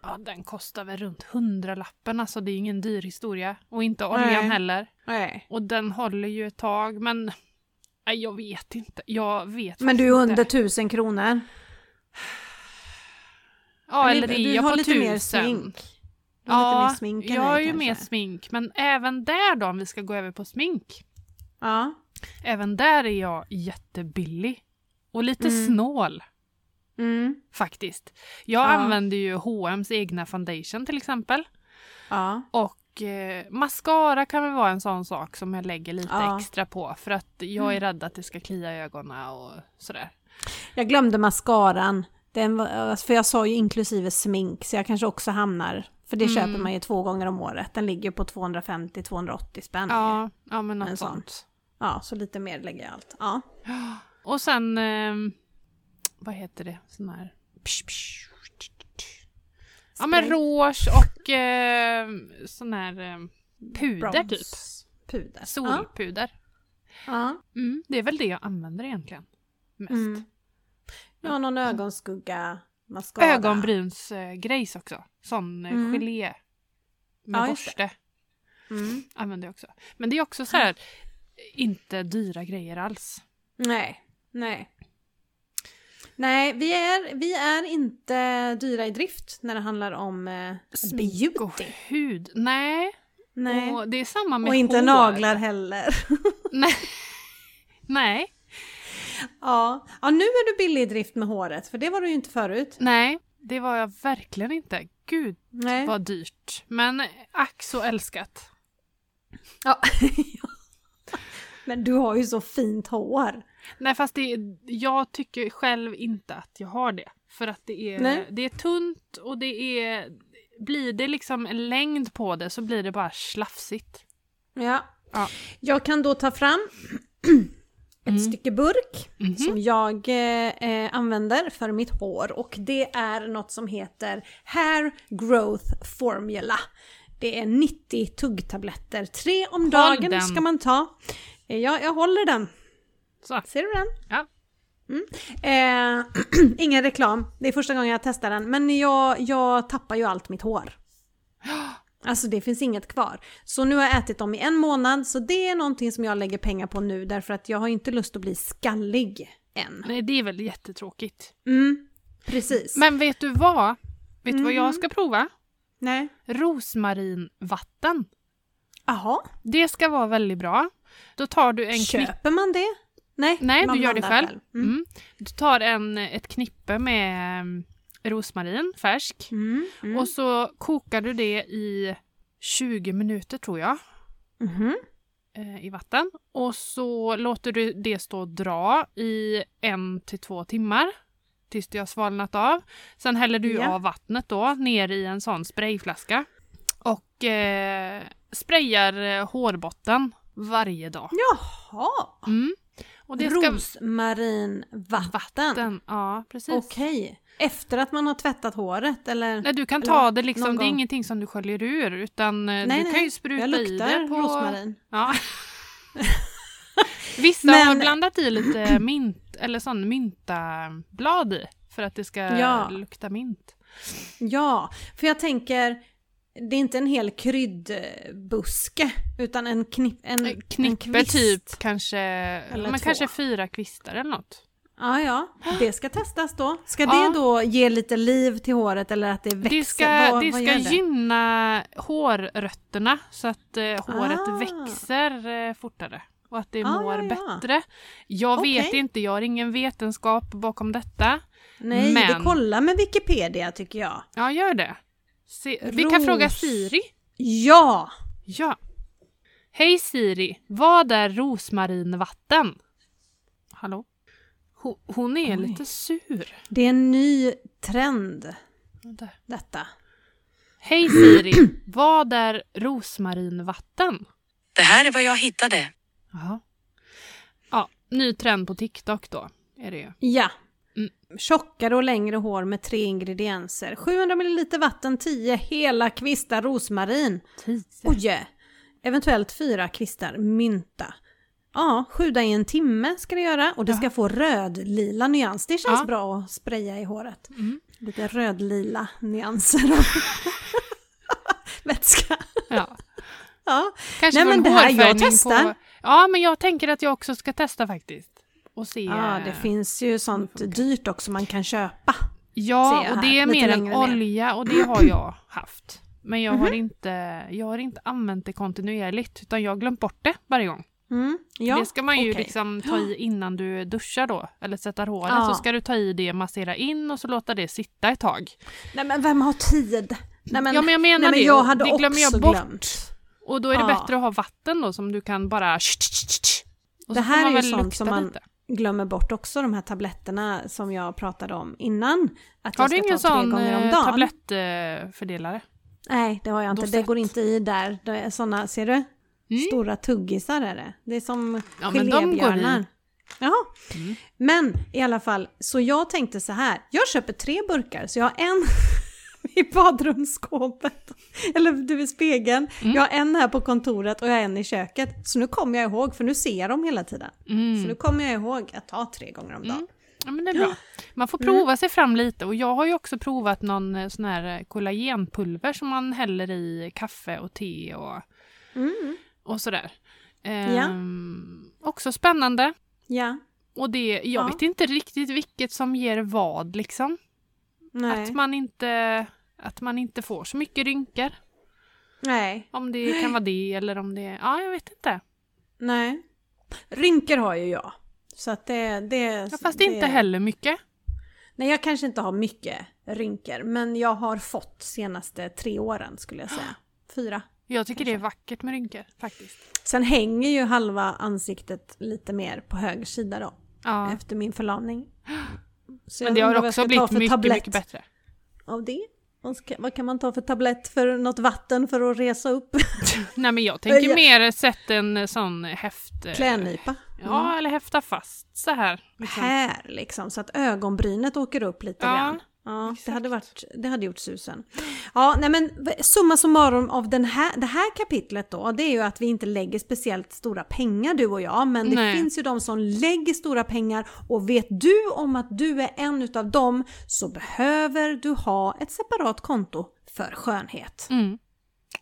Ja, den kostar väl runt hundralappen, alltså det är ingen dyr historia. Och inte oljan Nej. heller. Nej. Och den håller ju ett tag, men nej, jag vet inte. Jag vet Men du är under inte. 1000 kronor. Ja, eller är jag har på lite mer tusen? smink. Du har Ja, lite mer smink jag har ju kanske. mer smink. Men även där då, om vi ska gå över på smink. Ja. Även där är jag jättebillig. Och lite Mm. snål. Mm. faktiskt. Jag Ja. använder ju H&M's egna foundation till exempel. Ja. Och eh, mascara kan väl vara en sån sak som jag lägger lite Ja. extra på för att jag är rädd att det ska klia i ögonen och sådär. Jag glömde mascaran. Den var, för jag sa ju inklusive smink, så jag kanske också hamnar... För det Mm. köper man ju två gånger om året. Den ligger på 250-280 spänn. Ja, ja men En något sån. sånt. ja, så lite mer lägger jag allt. Ja. Och sen, eh, vad heter det, sån här... Psh, psh, Ja men rouge och eh, sån här eh, puder typ. Brons. Puder. Ja. Solpuder. ja. Mm, det är väl det jag använder egentligen. Mest. Mm. Jag har någon ögonskugga, mascara. Ögonbrynsgrejs också. Sån eh, Mm. gelé. Med Ja, borste Mm. använder jag också. Men det är också så här, inte dyra grejer alls. Nej, nej. Nej, vi är, vi är inte dyra i drift när det handlar om eh, Smink och hud. Nej. Nej. Och det är samma med Och inte hår. naglar heller. Nej. Nej. ja. ja, nu är du billig i drift med håret, för det var du ju inte förut. Nej, det var jag verkligen inte. Gud Nej. vad dyrt. Men ack så älskat. Ja. Men du har ju så fint hår. Nej fast det, jag tycker själv inte att jag har det. För att det är, Nej. det är tunt och det är... Blir det liksom en längd på det så blir det bara slafsigt. Ja. Ja. Jag kan då ta fram ett Mm. stycke burk Mhm. som jag eh, använder för mitt hår och det är något som heter Hair Growth Formula. Det är 90 tuggtabletter, tre om dagen den. ska man ta. Eh, Ja, jag håller den. Så. Ser du den? Ja. Eh, ingen reklam, det är första gången jag testar den, men jag, jag tappar ju allt mitt hår. Alltså det finns inget kvar. Så nu har jag ätit dem i en månad, så det är någonting som jag lägger pengar på nu därför att jag har inte lust att bli skallig än. Nej, det är väl jättetråkigt. Mm, precis. Men vet du vad? Vet du vad Mhm. jag ska prova? Nej. Rosmarinvatten. Jaha, Det ska vara väldigt bra. Då tar du en köper man det? Nej, Nej, du gör det blandar själv. Mm. Mm. Du tar en, ett knippe med mm, rosmarin, färsk. Mm. Mm. Och så kokar du det i 20 minuter tror jag. Mhm. eh, I vatten. Och så låter du det stå och dra i en till två timmar. Tills det har svalnat av. Sen häller du Ja. av vattnet då ner i en sån sprayflaska. Och eh, sprayar eh, hårbotten varje dag. Jaha! Mm. Och det ska... Rosmarinvatten. Vatten, ja precis. Okej. Efter att man har tvättat håret eller? Nej, du kan Eller ta vad? det liksom, det är ingenting som du sköljer ur utan eh, Nej, du nej. kan ju spruta Jag i det på... rosmarin. Ja. Vissa Men- har blandat i lite mint, eller sån myntablad i för att det ska Ja. lukta mint. Ja, för jag tänker, det är inte en hel kryddbuske, utan en, knipp, en, en Knippe kvist. typ kanske, Eller men kanske fyra kvistar eller något. Ja, ja, det ska testas då. Ska Ja. det då ge lite liv till håret eller att det växer? Det ska, Vad- det vad ska det? gynna hårrötterna så att eh, håret Ah. växer eh, fortare och att det Ah, mår ja, ja. bättre. Jag vet Okej. inte, jag har ingen vetenskap bakom detta. Nej, Men- vi kollar med Wikipedia tycker jag. Ja, gör det. Se, vi kan Ros. fråga Siri. Ja! Ja. Hej Siri, vad är rosmarinvatten? Hallå? Hon, hon är Oj. lite sur. Det är en ny trend, detta. Hej Siri, vad är rosmarinvatten? Det här är vad jag hittade. Jaha. Ja, ny trend på TikTok då, är det ju. Ja. Mm. Tjockare och längre hår med tre ingredienser. 700 ml vatten, 10 hela kvistar rosmarin. Tio. Oj! Eventuellt fyra kvistar mynta. Ja, sjuda i en timme ska det göra och det ska få röd-lila nyans. Det känns Ja. bra att spraya i håret. Mm. Lite röd-lila nyanser av vätska. Ja. Ja. Kanske Nej, men en det här jag testar. På... Ja, men jag tänker att jag också ska testa faktiskt. Och se. ja, det finns ju sånt dyrt också man kan köpa. Ja, och det är mer än ner. olja och det har jag haft. Men jag, Mhm. har inte, jag har inte använt det kontinuerligt utan jag har glömt bort det varje gång. Mm. Ja, det ska man ju okej. liksom ta i innan du duschar då, eller sätter håret. Ja. Så ska du ta i det, massera in och så låta det sitta ett tag. Nej men vem har tid? Nej, men, ja men jag menar nej, men det, jag hade det glömmer jag bort. glömt. Och då är det Ja. bättre att ha vatten då som du kan bara... Och så Det här är ju sånt som man lite. Glömmer bort också, de här tabletterna som jag pratade om innan. Att Har jag du ska ingen sån eh, tablettfördelare? Nej, det har jag inte. Det Dosett. går inte i där. Det är såna, ser du? Mm. Stora tuggisar är det. Det är som Ja, gelébjörnar. Jaha. Mm. Men i alla fall, så jag tänkte så här. Jag köper tre burkar, så jag har en i badrumsskåpet. Eller du vid spegeln. Mm. Jag har en här på kontoret och jag har en i köket. Så nu kommer jag ihåg, för nu ser jag dem hela tiden. Så Mm. nu kommer jag ihåg att ta tre gånger om dagen. Mm. Ja, men det är bra. Man får prova sig fram lite och jag har ju också provat någon eh, sån här eh, kollagenpulver som man häller i kaffe och te och, Mm. och sådär. Ehm, Också spännande. Ja. Och det, jag Ja. vet inte riktigt vilket som ger vad liksom. Nej. Att man, inte, att man inte får så mycket rynkor. Nej. Om det kan vara det eller om det... Ja, jag vet inte. Nej. Rynkor har ju jag. Så att det... det Ja, fast det, inte heller mycket. Nej, jag kanske inte har mycket rynkor. Men jag har fått senaste tre åren skulle jag säga. Fyra. Jag tycker det är vackert med rynkor faktiskt. Sen hänger ju halva ansiktet lite mer på höger sida då. Ja. Efter min förlamning. Så Men det har också blivit mycket, tablett mycket bättre. Av det? Vad, ska, vad kan man ta för tablett för något vatten för att resa upp? Nej men jag tänker mer sätta en sån häft... eh, Klädnypa. Ja, eller häfta fast så här. Liksom. Här liksom, så att ögonbrynet åker upp lite Ja, grann. Ja, det hade, varit, det hade gjort susen. Ja, nej men summa summarum av den här, det här kapitlet då, det är ju att vi inte lägger speciellt stora pengar du och jag, men det Nej. finns ju de som lägger stora pengar och vet du om att du är en utav dem så behöver du ha ett separat konto för skönhet. Mm.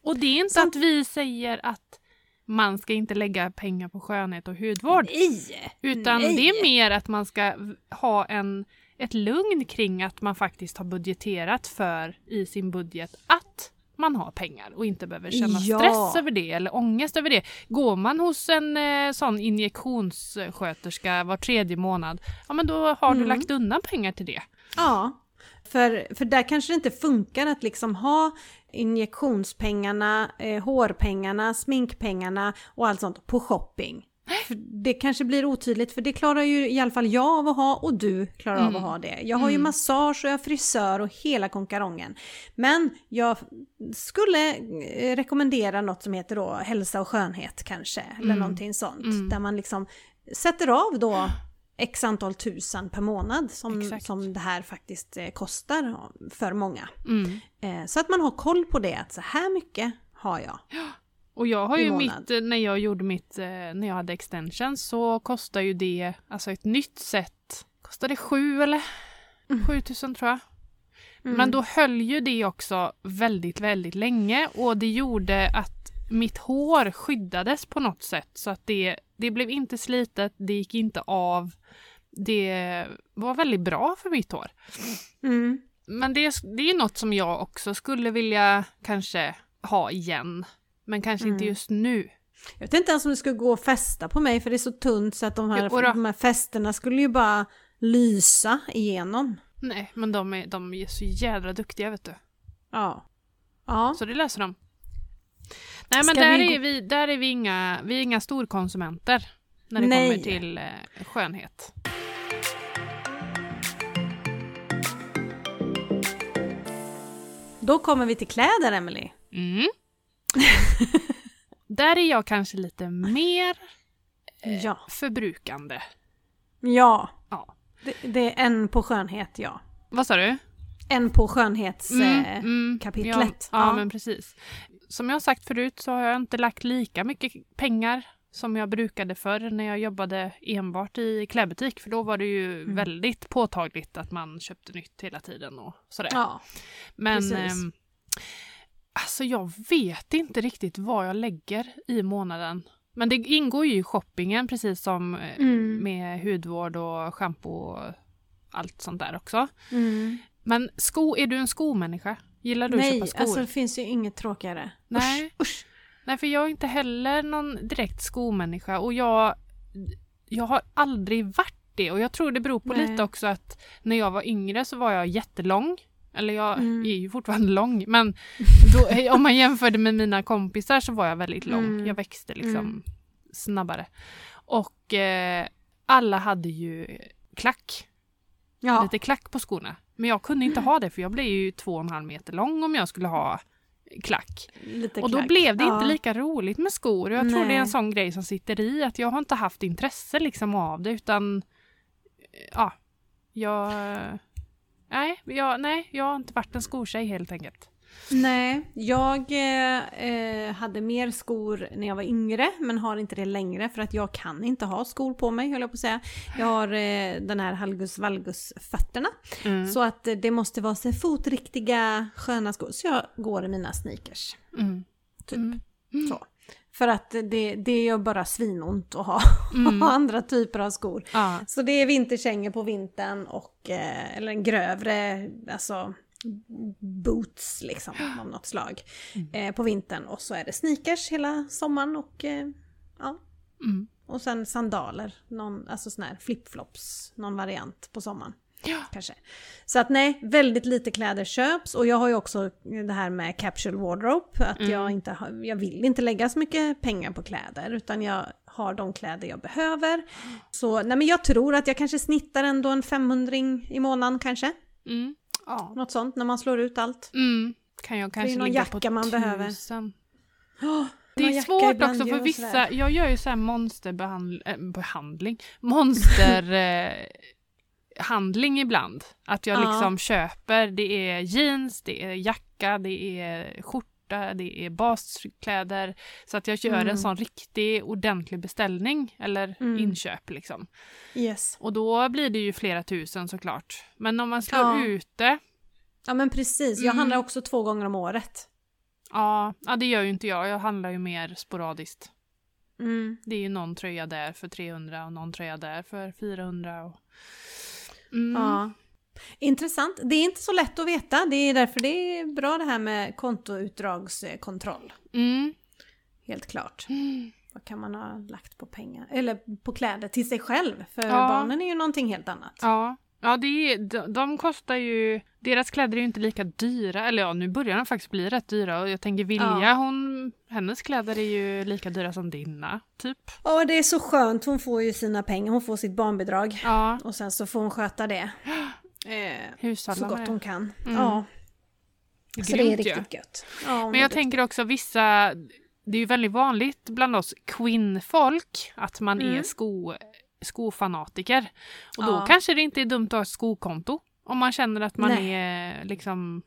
Och det är inte Så- att vi säger att man ska inte lägga pengar på skönhet och hudvård. Nej! Utan Nej. det är mer att man ska ha en, ett lugn kring att man faktiskt har budgeterat för i sin budget att man har pengar och inte behöver känna Ja. stress över det eller ångest över det. Går man hos en eh, sån injektionssköterska var tredje månad, ja men då har du Mm. lagt undan pengar till det. Ja, för, för där kanske det inte funkar att liksom ha injektionspengarna, eh, hårpengarna, sminkpengarna och allt sånt på shopping. Det kanske blir otydligt för det klarar ju i alla fall jag av att ha och du klarar av att ha det. Jag har ju Mm. massage och jag har frisör och hela konkarongen. Men jag skulle eh, rekommendera något som heter då hälsa och skönhet kanske. Eller Mm. någonting sånt. Mm. Där man liksom sätter av då x antal tusen per månad som, Exakt. som det här faktiskt eh, kostar för många. Mm. Eh, så att man har koll på det, att så här mycket har jag. Och jag har ju mitt, när jag gjorde mitt, eh, när jag hade extension så kostar ju det, alltså ett nytt set, kostade sju eller? Mm. 7000 tror jag. Mm. Men då höll ju det också väldigt, väldigt länge och det gjorde att mitt hår skyddades på något sätt så att det, det blev inte slitet, det gick inte av. Det var väldigt bra för mitt hår. Mm. Men det, det är något som jag också skulle vilja kanske ha igen. Men kanske inte Mm. just nu. Jag vet inte ens om det skulle gå att fästa på mig för det är så tunt så att de här, Jo de här fästena skulle ju bara lysa igenom. Nej, men de är, de är så jädra duktiga vet du. Ja. Ja. Så det löser de. Nej men Ska där, vi är vi, där är vi inga, vi är inga storkonsumenter. När det Nej. kommer till eh, skönhet. Då kommer vi till kläder, Emily. Mm. där är jag kanske lite mer eh, Ja. förbrukande. Ja. Ja. Det, det är en på skönhet, ja. Vad sa du? En på skönhetskapitlet. mm, kapitlet. Ja, ja, Ja. men precis. Som jag sagt förut så har jag inte lagt lika mycket pengar som jag brukade förr när jag jobbade enbart i klädbutik. För då var det ju Mm. väldigt påtagligt att man köpte nytt hela tiden och sådär. ja. men alltså jag vet inte riktigt vad jag lägger i månaden. Men det ingår ju i shoppingen precis som eh, Mm. med hudvård och schampo och allt sånt där också. Mm. Men sko, är du en skomänniska? Gillar du att Nej, köpa skor? alltså det finns ju inget tråkigare. Nej. Usch, usch. Nej, för jag är inte heller någon direkt skomänniska och jag, jag har aldrig varit det och jag tror det beror på Nej. lite också att när jag var yngre så var jag jättelång. Eller jag Mm. är ju fortfarande lång men då, om man jämförde med mina kompisar så var jag väldigt lång. Mm. Jag växte liksom Mm. snabbare. Och eh, alla hade ju klack, Ja. lite klack på skorna. Men jag kunde inte ha det för jag blev ju två och en halv meter lång om jag skulle ha klack. Lite Och då klack. blev det ja. inte lika roligt med skor. Jag tror det är Nej. en sån grej som sitter i att jag har inte haft intresse liksom av det utan eh, ja, jag nej, jag, nej, jag har inte varit en skotjej helt enkelt. Nej, jag eh, hade mer skor när jag var yngre men har inte det längre för att jag kan inte ha skor på mig höll jag på att säga. Jag har eh, den här halgus valgus fötterna Mm. så att eh, det måste vara så fotriktiga sköna skor så jag går i mina sneakers. Mm. Typ. Mm. Så. För att det, det gör bara svinont att ha, Mm. andra typer av skor. Ja. Så det är vinterkängor på vintern och, eh, eller en grövre, alltså boots liksom av något slag eh, på vintern. Och så är det sneakers hela sommaren och eh, ja. Mm. Och sen sandaler, någon, alltså sån här flipflops, någon variant på sommaren. Ja. Kanske. Så att nej, väldigt lite kläder köps och jag har ju också det här med capsule wardrobe, att Mm. jag, inte har, jag vill inte lägga så mycket pengar på kläder utan jag har de kläder jag behöver. Så nej men jag tror att jag kanske snittar ändå en 500 i månaden kanske. Mm. Ja. Något sånt när man slår ut allt. Mm. Kan jag kanske någon ligga jacka på man behöver. tusen. Oh, Det är svårt också för vissa, jag gör ju så här monsterbehandling, äh, behandling, monster eh, handling ibland. Att jag Ja. liksom köper, det är jeans, det är jacka, det är skjorta, det är baskläder. Så att jag gör Mm. en sån riktig ordentlig beställning eller Mm. inköp liksom. Yes. Och då blir det ju flera tusen såklart. Men om man slår Ja. ut det, Ja men precis, jag Mm. handlar också två gånger om året. ja, ja det gör ju inte jag. Jag handlar ju mer sporadiskt. Mm. Det är ju någon tröja där för 300 och någon tröja där för 400. Och... Mm. Ja. Intressant. Det är inte så lätt att veta. Det är därför det är bra det här med kontoutdragskontroll. Mm. Helt klart. Vad kan man ha lagt på pengar? Eller på kläder till sig själv. För Ja. barnen är ju någonting helt annat. Ja, ja det är, de, de kostar ju... Deras kläder är ju inte lika dyra. Eller ja, nu börjar de faktiskt bli rätt dyra. Och jag tänker Vilja, Ja. hon, hennes kläder är ju lika dyra som dina, typ. Ja, det är så skönt. Hon får ju sina pengar. Hon får sitt barnbidrag. Ja, Och sen så får hon sköta det. Eh, så gott hon kan. Mm. Ja, så det är grymt riktigt gött. Ja, Men jag tänker också vissa... Det är ju väldigt vanligt bland oss kvinnfolk att man Mm. är sko, skofanatiker. Och då Ja. kanske det inte är dumt att ha ett skokonto. Om man känner att man Nej. är liksom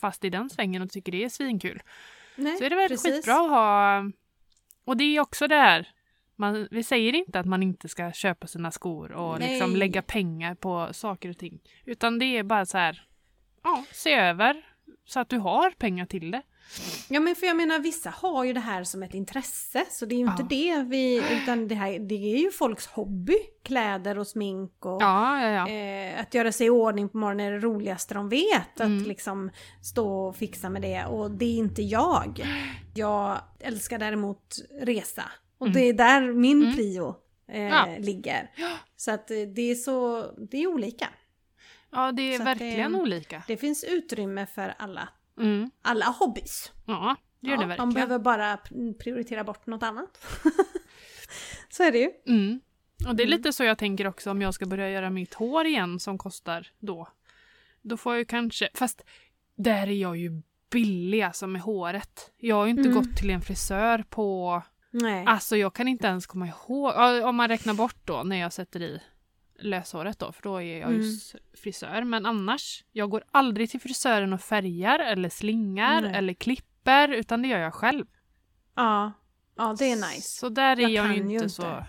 fast i den svängen och tycker det är svinkul. Nej, Så är det väl precis. skitbra att ha Och det är också det här. Man, vi säger inte att man inte ska köpa sina skor och liksom lägga pengar på saker och ting. Utan det är bara så här, ja, se över så att du har pengar till det. Ja men för jag menar vissa har ju det här som ett intresse så det är ju inte Ja. det vi, utan det här det är ju folks hobby. Kläder och smink och Ja, ja, eh, att göra sig i ordning på morgonen är det roligaste de vet. Mm. Att liksom stå och fixa med det och det är inte jag. Jag älskar däremot resa och Mm. det är där min Mm. prio eh, ligger. Så att eh, det är så, det är olika. Ja, det är Så att det- verkligen olika. Det finns utrymme för alla, Mm. alla hobbys. Ja, det gör det Ja, verkligen. de behöver bara prioritera bort något annat. så är det ju. Mm. Och det är Mm. lite så jag tänker också om jag ska börja göra mitt hår igen som kostar då. Då får jag ju kanske, fast där är jag ju billig alltså med håret. Jag har ju inte Mm. gått till en frisör på, Nej. alltså jag kan inte ens komma ihåg, om man räknar bort då när jag sätter i löshåret då, för då är jag ju Mm. frisör. Men annars, jag går aldrig till frisören och färgar eller slingar Nej. eller klipper, utan det gör jag själv. Ja. ja, det är nice. Så där är Jag jag, ju inte, ju så inte.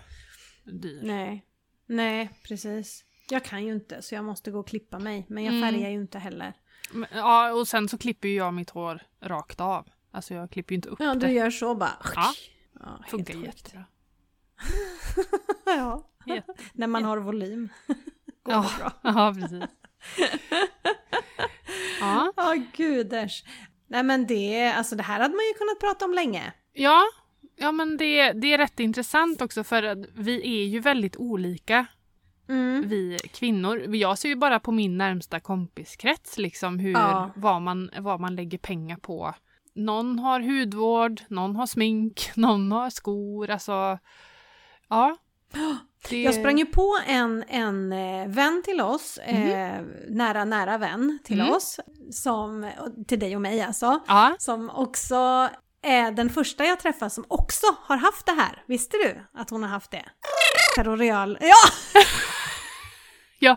dyr. Nej. Nej, precis. Jag kan ju inte så jag måste gå och klippa mig. Men jag Mm. färgar ju inte heller. Men, Ja, och sen så klipper ju jag mitt hår rakt av. Alltså jag klipper ju inte upp Ja, du det. gör så bara. Ja. Ja, Funkar jättebra. ja. När man har volym. Går Ja. bra. Ja, precis. ja. Ja, guders. Nej men det, alltså det här hade man ju kunnat prata om länge. ja, ja men det, det är rätt intressant också för att vi är ju väldigt olika, Mm. vi kvinnor. Jag ser ju bara på min närmsta kompiskrets liksom hur, Ja. vad, man, vad man lägger pengar på. Någon har hudvård, någon har smink, någon har skor, alltså ja. Det, Jag sprang ju på en, en eh, vän till oss, eh, nära nära vän till Mm. oss, som, till dig och mig alltså, Ja, som också är den första jag träffar som också har haft det här. Visste du att hon har haft det? Terroreal. Ja! Ja.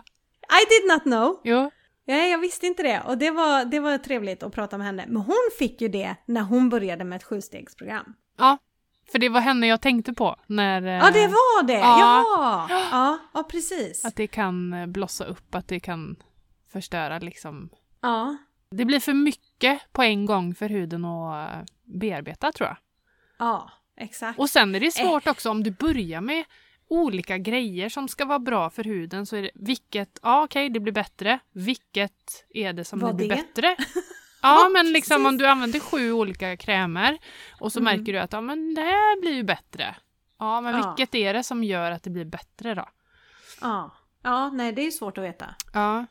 I did not know. jo. Nej, jag visste inte det. Och det var, det var trevligt att prata med henne. Men hon fick ju det när hon började med ett sjustegsprogram. Ja, för det var henne jag tänkte på när... Ja, det var det! ja. Ja! Ja, ja precis. Att det kan eh, blossa upp, att det kan förstöra liksom. Ja, Det blir för mycket på en gång för huden att eh, bearbeta tror jag. ja, exakt. Och sen är det svårt också om du börjar med olika grejer som ska vara bra för huden så är det vilket, ja okej det blir bättre, vilket är det som Vad blir det? bättre? Ja men liksom om du använder sju olika krämer och så Mm. märker du att ja men det här blir ju bättre. Ja men Ja. vilket är det som gör att det blir bättre då? Ja. ja, nej det är svårt att veta. Ja,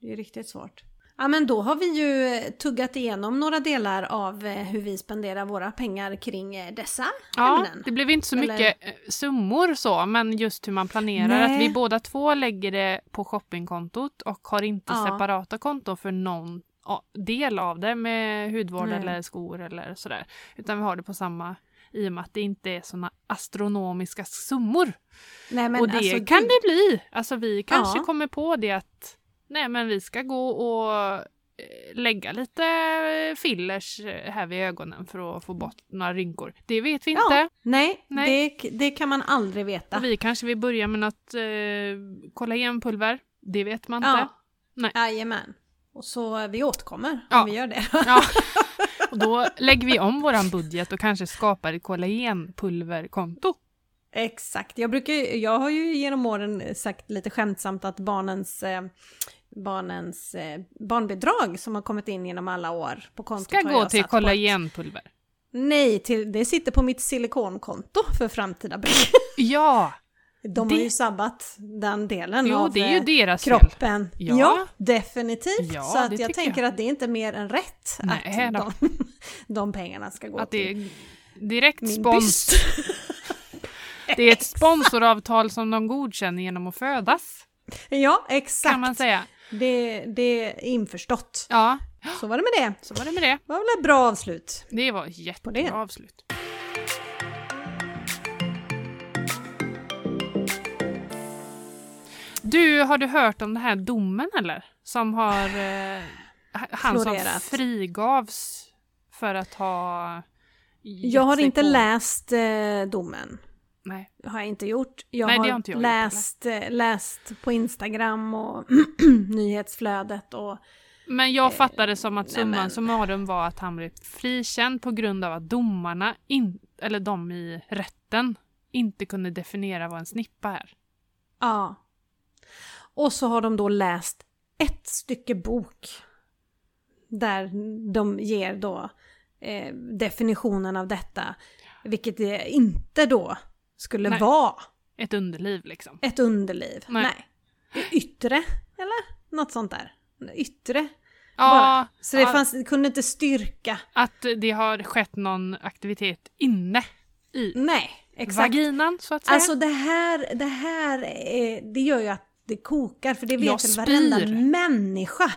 Det är riktigt svårt. Ja men då har vi ju tuggat igenom några delar av eh, hur vi spenderar våra pengar kring eh, dessa Ja, ämnen. det blev inte så Eller- mycket eh, summor så, men just hur man planerar. Nej. Att vi båda två lägger det på shoppingkontot och har inte Ja. separata konton för någon ja, del av det med hudvård Nej. eller skor eller sådär. Utan vi har det på samma i och med att det inte är såna astronomiska summor. Nej, men och det alltså, kan det bli. Alltså vi kanske Ja. kommer på det att nej men vi ska gå och eh, lägga lite eh, fillers eh, här vid ögonen för att få bort några rynkor. Det vet vi inte. Ja, nej, Nej. Det, det kan man aldrig veta. Och vi kanske vill börja med något eh, kollagenpulver. Det vet man inte. Ja, Nej. jajamän. Och så vi återkommer Ja. om vi gör det. Ja. Och då lägger vi om våran budget och kanske skapar ett kollagenpulverkonto. Exakt. Jag, brukar, jag har ju genom åren sagt lite skämtsamt att barnens, eh, barnens eh, barnbidrag som har kommit in genom alla år på kontot Ska gå till kollagenpulver. Nej, till, det sitter på mitt silikonkonto för framtida bruk. Ja! De Det- har ju sabbat den delen Jo, av det är ju eh, deras kroppen. Ja. Ja, definitivt. Ja, så att jag tänker jag. att det är inte mer än rätt Nej att de, de pengarna ska gå Att till direkt min spons. byst. Det är ett sponsoravtal som de godkänner genom att födas. Ja, exakt. Kan man säga. Det, det är införstått. Ja, Så var det med det. så var det med det. Det var väl ett bra avslut. Det var det. jättebra avslut. Du, har du hört om den här domen eller? Som har... Eh, han Florerat. som frigavs för att ha Jag har inte på. läst eh, domen. Nej. Har jag inte gjort. Jag Nej, har, har jag gjort läst, eh, läst på Instagram och nyhetsflödet och Men jag fattade som att summan men- summarum var att han blev frikänd på grund av att domarna, in, eller de i rätten, inte kunde definiera vad en snippa är. ja. Och så har de då läst ett stycke bok där de ger då eh, definitionen av detta, vilket det inte då skulle Nej. vara Ett underliv liksom. ett underliv. Nej. Nej. Yttre, eller? Något sånt där. Yttre. Ja, bara. Så det ja, fanns, det kunde inte styrka. att det har skett någon aktivitet inne i Nej, exakt. vaginan så att säga. Alltså det här, det här det gör ju att det kokar, för det vet väl varenda människa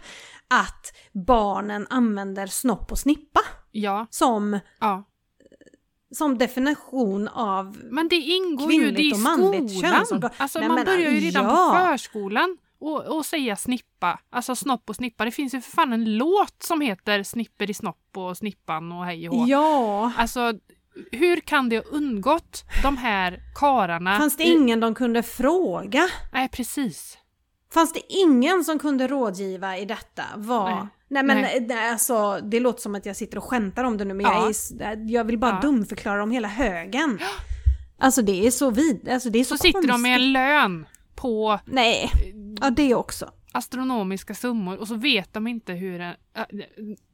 att barnen använder snopp och snippa ja, som, ja. som definition av... Men det ingår ju det i skolan. Alltså Nej, man men, börjar ju redan ja. på förskolan och, och säga snippa. Alltså snopp och snippa. Det finns ju för fan en låt som heter Snipper i snopp och snippan och hej och hå. Ja, Alltså hur kan det ha undgått de här kararna? fanns det i- ingen de kunde fråga? Nej precis. Fanns det ingen som kunde rådgiva i detta? Var... Nej. Nej. men Nej. Nej. Alltså, det låter som att jag sitter och skämtar om det nu men Ja. jag, är, s- jag vill bara Ja. dumförklara om hela högen. Alltså det är så vid... Alltså det är så, Så sitter de med en lön på Nej, ja det också. astronomiska summor och så vet de inte hur en... äh,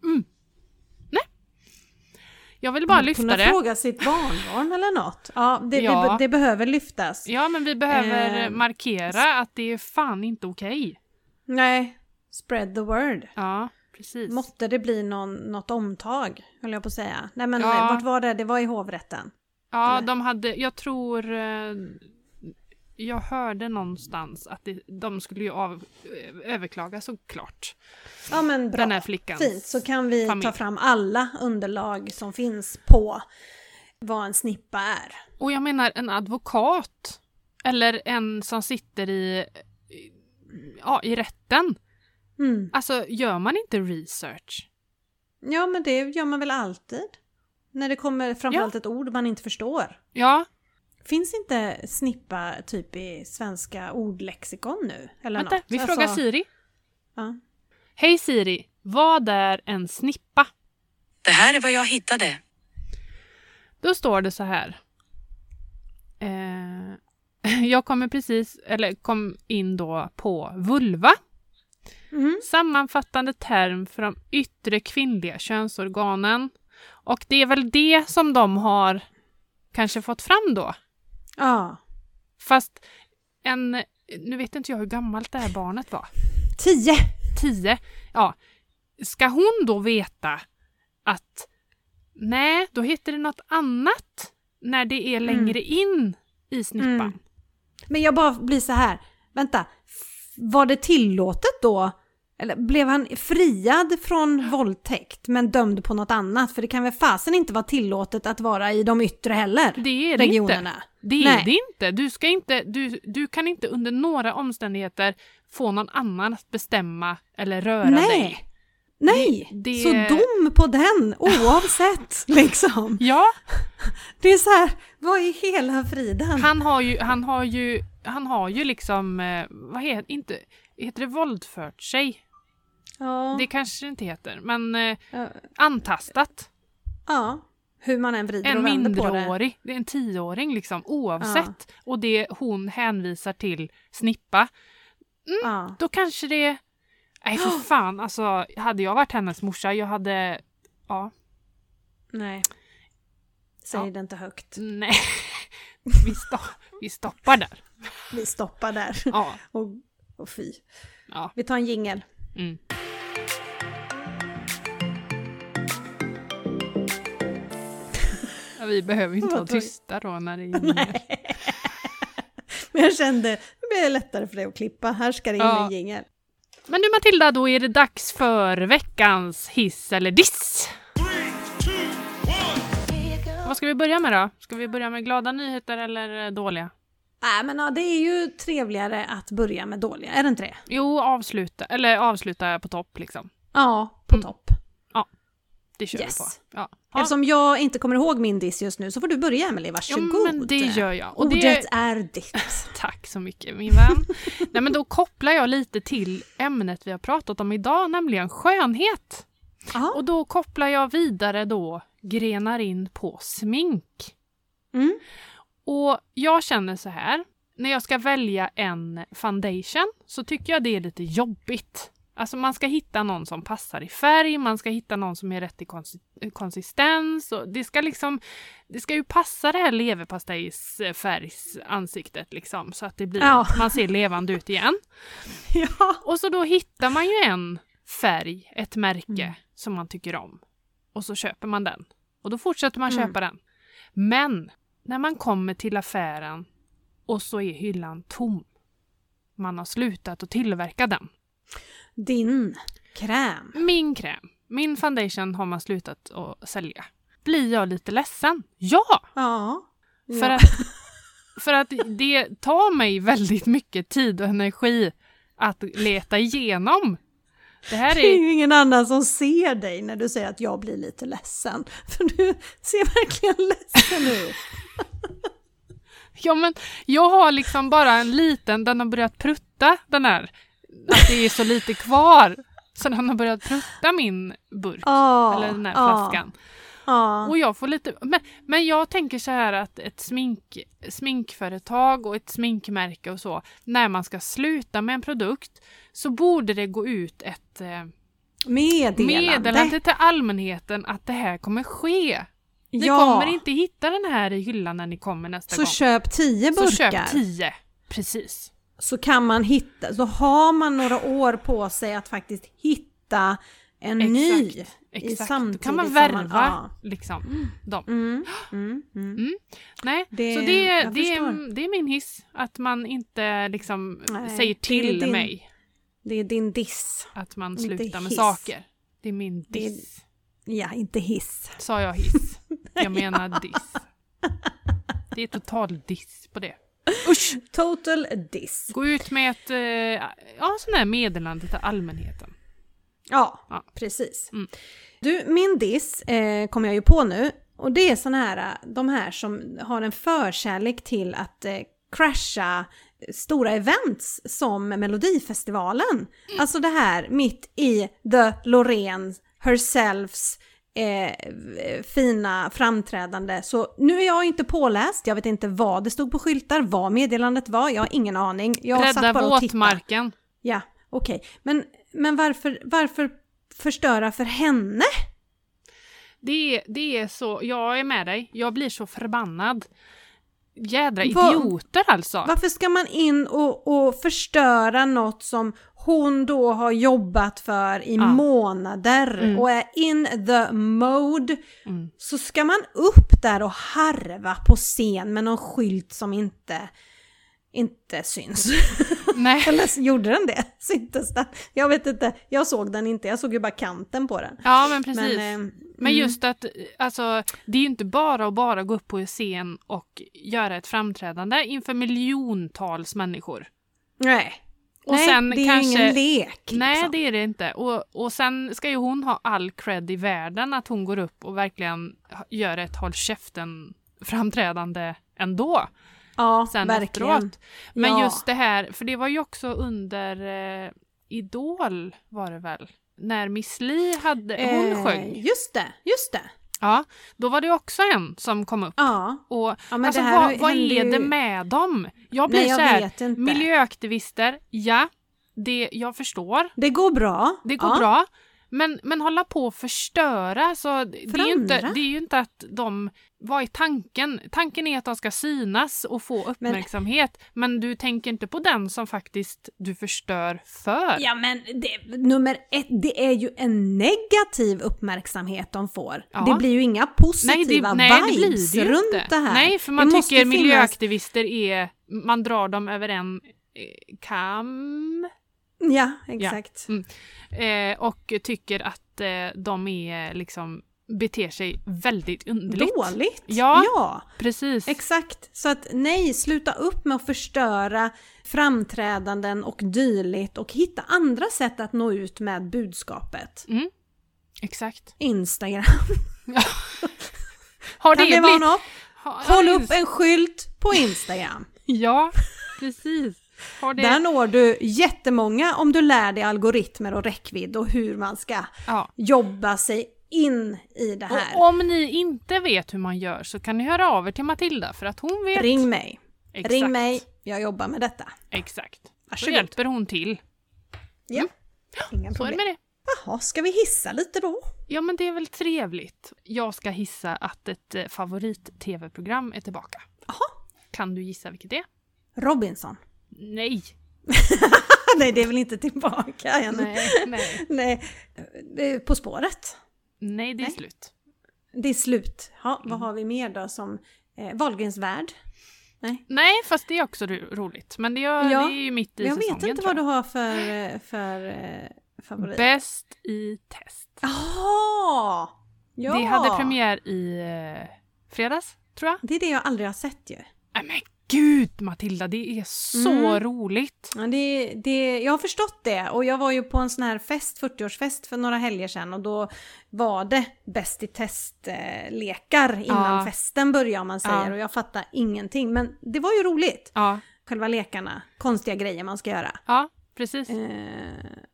mm. Jag vill bara lyfta Kunna det. fråga sitt barnbarn eller något. Ja, det, Ja. Det, det behöver lyftas. Ja, men vi behöver Eh, markera att det är fan inte okej. Nej, spread the word. Ja, precis. Måtte det bli någon, något omtag, höll jag på att säga. Nej men Ja. vart var det? Det var i hovrätten. Ja, eller? de hade, jag tror, eh, jag hörde någonstans att det, de skulle ju av, överklaga såklart. Ja men bra. Den här flickans Fint, så kan vi familj. ta fram alla underlag som finns på vad en snippa är. Och jag menar en advokat eller en som sitter i, ja, i rätten. Mm. Alltså gör man inte research? Ja men det gör man väl alltid? När det kommer framförallt ett ord man inte förstår. Ja, Finns inte snippa typ i svenska ordlexikon nu? Eller vänta, något? vi Alltså, frågar Siri. Ja. Hej Siri, vad är en snippa? Det här är vad jag hittade. Då står det så här. Eh, jag kommer precis, eller kom in då på vulva. Mhm. Sammanfattande term för de yttre kvinnliga könsorganen. Och det är väl det som de har kanske fått fram då. Ja. Fast en, nu vet inte jag hur gammalt det här barnet var. Tio! Tio. Ja. Ska hon då veta att nej, då heter det något annat när det är längre in i snippan? Mm. Men jag bara blir så här. vänta. Var det tillåtet då? Eller blev han friad från våldtäkt men dömd på något annat? För det kan väl fasen inte vara tillåtet att vara i de yttre heller? Det är det inte. regionerna. Det är Nej. det inte. Du, ska inte du, du kan inte under några omständigheter få någon annan att bestämma eller röra Nej. dig. Nej! Det- Så dom på den oavsett liksom. Ja, Det är så här, vad är hela friden? han har ju, han har ju, han har ju liksom, eh, vad heter, inte, heter det våldfört sig? Ja, Det kanske det inte heter, men eh, ja, antastat. ja, hur man än vrider En och vänder på det. mindreårig, det är en tioåring liksom, oavsett. Och det hon hänvisar till snippa, Ja. då kanske det... Nej för fan, alltså hade jag varit hennes morsa, jag hade... Ja, Nej. Säg Ja. det inte högt. nej. Vi, sto vi stoppar där. Vi stoppar där. Ja, Och, och fy. ja. Vi tar en jingel. Mm. Ja, Vi behöver inte vara tysta då när det är. Men jag kände, det blir lättare för dig att klippa. Här ska det in Ja. en jingel. Men du Matilda, då är det dags för veckans hiss eller diss. Vad ska vi börja med då? Ska vi börja med glada nyheter eller eh, dåliga? Nej men ja, det är ju trevligare att börja med dåliga, är det inte det? Jo, avsluta, eller avsluta på topp liksom. Ja, på Mm. topp. Det kör Yes. vi på. Ja. Eftersom jag inte kommer ihåg min diss just nu så får du börja Emelie, varsågod. Ja, men det gör jag. Och Ordet det, är ditt. Tack så mycket min vän. Nej, men då kopplar jag lite till ämnet vi har pratat om idag, nämligen skönhet. Ja. Och då kopplar jag vidare då, grenar in på smink. Mm. Och jag känner så här, när jag ska välja en foundation så tycker jag det är lite jobbigt. Alltså man ska hitta någon som passar i färg, man ska hitta någon som är rätt i konsi- konsistens. Och det ska liksom, det ska ju passa det här leverpastejsfärgsansiktet liksom så att det blir, Ja. man ser levande ut igen. Ja. Och så då hittar man ju en färg, ett märke Mm. som man tycker om. Och så köper man den. Och då fortsätter man Mm. köpa den. Men när man kommer till affären och så är hyllan tom. Man har slutat att tillverka den. Din kräm. Min kräm, min foundation har man slutat att sälja. Blir jag lite ledsen? Ja! Ja. För, ja. att, för att det tar mig väldigt mycket tid och energi att leta igenom. Det här Det är är ju ingen annan som ser dig när du säger att jag blir lite ledsen. För du ser verkligen ledsen ut. Ja men jag har liksom bara en liten, den har börjat prutta den här. Att det är så lite kvar. Så den har börjat prutta min burk. Ja, eller den här ja, flaskan. Ja. Och jag får lite, men, men jag tänker så här att ett smink, sminkföretag och ett sminkmärke och så, när man ska sluta med en produkt så borde det gå ut ett eh, Meddelande. meddelande till allmänheten att det här kommer ske. Ni ja. kommer inte hitta den här i hyllan när ni kommer nästa Så gång. köp tio burkar. Så köp tio. Precis. Så kan man hitta, så har man några år på sig att faktiskt hitta en ny. Exakt. i Exakt. Då samtidigt kan man värva man- ja. liksom dem. Mm, mm, mm. Nej, Det- så det, jag det, är, det är min hiss. Att man inte liksom Nej, säger är till din mig Det är din diss. att man slutar med saker. Det är min Det är- diss. Ja, inte hiss. Sa jag hiss? Jag menar diss. Det är total diss på det. Usch! Total diss. Gå ut med ett eh, ja, sån här meddelande till allmänheten. Ja, Ja. precis. Mm. Du, min diss eh, kommer jag ju på nu. Och det är såna här, eh, de här som har en förkärlek till att eh, crasha stora events som Melodifestivalen. Alltså det här mitt i The Loreen herselfs eh, fina framträdande. Så nu är jag inte påläst, jag vet inte vad det stod på skyltar, vad meddelandet var, jag har ingen aning. Jag Rädda satt bara och tittade. våtmarken. Ja, okej. Men, men varför, varför förstöra för henne? Det är, det är så, jag är med dig. Jag blir så förbannad. Jädra idioter alltså. Varför ska man in och, och förstöra något som hon då har jobbat för i Ja. månader Mm. och är in the mode? Mm. Så ska man upp där och harva på scen med någon skylt som inte, inte syns. Nej. Eller gjorde den det? Syntes den? Jag vet inte, jag såg den inte, jag såg ju bara kanten på den. Ja men precis. Men, Men, eh, mm. just att alltså, det är ju inte bara att bara gå upp på scen och göra ett framträdande inför miljontals människor. Nej. Och Nej, sen det är kanske, ingen lek. Nej liksom. det är det inte. Och, och sen ska ju hon ha all cred i världen att hon går upp och verkligen gör ett håll käften framträdande ändå. Ja, sen verkligen. efteråt. Men Ja. just det här, för det var ju också under eh, Idol var det väl? När Miss Li hade, hon Eh, sjöng. Just det, just det. Ja, då var det också en som kom upp. Ja. Och, Ja, men alltså, vad, vad är ju- det med dem? Jag blir Nej, jag så här, miljöaktivister, ja, det, jag förstår, Det går bra. det går ja. bra. Men, men hålla på och förstöra, så det, är ju inte, det är ju inte att de... Vad är tanken? Tanken är att de ska synas och få uppmärksamhet, men, du tänker inte på den som faktiskt du förstör för. Ja men det, nummer ett, det är ju en negativ uppmärksamhet de får. Ja. Det blir ju inga positiva nej, det, nej, vibes det runt inte. det här. Nej, för man tycker finnas- miljöaktivister är... Man drar dem över en eh, kam. Ja, exakt. Mm. Eh, och tycker att eh, de är liksom beter sig väldigt underligt. Dåligt. Ja. ja. Precis. Exakt. Så att nej, sluta upp med att förstöra framträdanden och dylikt och hitta andra sätt att nå ut med budskapet. Mm. Exakt. Instagram. Har Kan det, det vara blivit... Håll ja, upp en skylt på Instagram. Ja, precis. Det... Där når du jättemånga om du lär dig algoritmer och räckvidd och hur man ska Ja. jobba sig in i det här. Och om ni inte vet hur man gör så kan ni höra av er till Matilda för att hon vet. Ring mig. Exakt. Ring mig, jag jobbar med detta. Exakt. Så Varsågod. hjälper hon till. Ja. Inga Så är det problem. med det. Jaha, ska vi hissa lite då? Ja men det är väl trevligt. Jag ska hissa att ett eh, favorit-tv-program är tillbaka. Jaha. Kan du gissa vilket det är? Robinson. Nej. Nej, det är väl inte tillbaka än. Nej, nej. Nej. På spåret. Nej, det är Nej. slut. Det är slut. Ja, vad Mm. har vi mer då som eh, Wahlgrens värld? Nej. Nej, fast det är också ro- roligt. Men det är, Ja, det är ju mitt i Jag säsongen vet inte vad du jag. har för, eh, för eh, favorit. Bäst i test. Jaha! Ja! Det hade premiär i eh, fredags, tror jag. Det är det jag aldrig har sett ju. Nej men gud Matilda, det är så Mm. roligt. Ja, det, det, jag har förstått det och jag var ju på en sån här fest, 40-årsfest för några helger sedan och då var det Bäst i test-lekar innan Ja. festen började om man säger Ja. och jag fattar ingenting men det var ju roligt. Ja, Själva lekarna, konstiga grejer man ska göra. ja precis. Eh,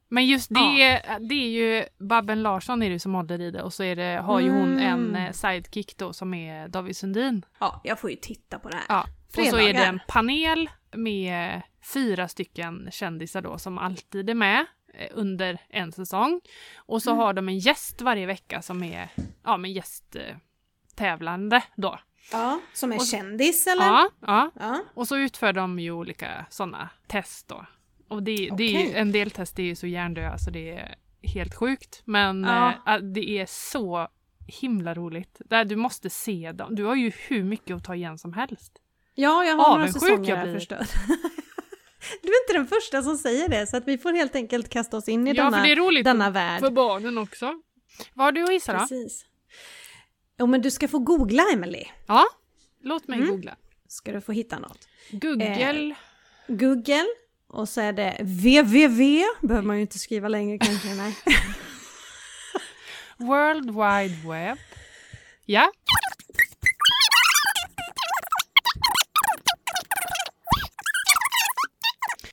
Men just det, Ja. är, det är ju Babben Larsson är det som håller i det och så är det, har ju hon en Mm. eh, sidekick då som är David Sundin. ja, jag får ju titta på det här. Ja. Och så är det Fredagar. en panel med fyra stäcken kändisar då som alltid är med eh, under en säsong. Och så Mm. har de en gäst varje vecka som är ja, men gästtävlande eh, tävlande då. Ja, som är Och- kändis eller? Ja, ja. Ja. Och så utför de ju olika sådana test då. Och det, det är ju, en del test är ju så hjärndöda så det är helt sjukt. Men Ja. eh, det är så himla roligt. Där du måste se dem. Du har ju hur mycket att ta igen som helst. Ja, jag har några säsonger jag blir. Du är inte den första som säger det, så att vi får helt enkelt kasta oss in i Ja, denna, för det är roligt denna värld. för barnen också. Vad har du att gissa då? Precis. Jo, men du ska få googla, Emily. Ja, låt mig Mm. googla. Ska du få hitta något. Google. Google, och så är det www, behöver man ju inte skriva längre kanske, nej. World Wide Web. Ja.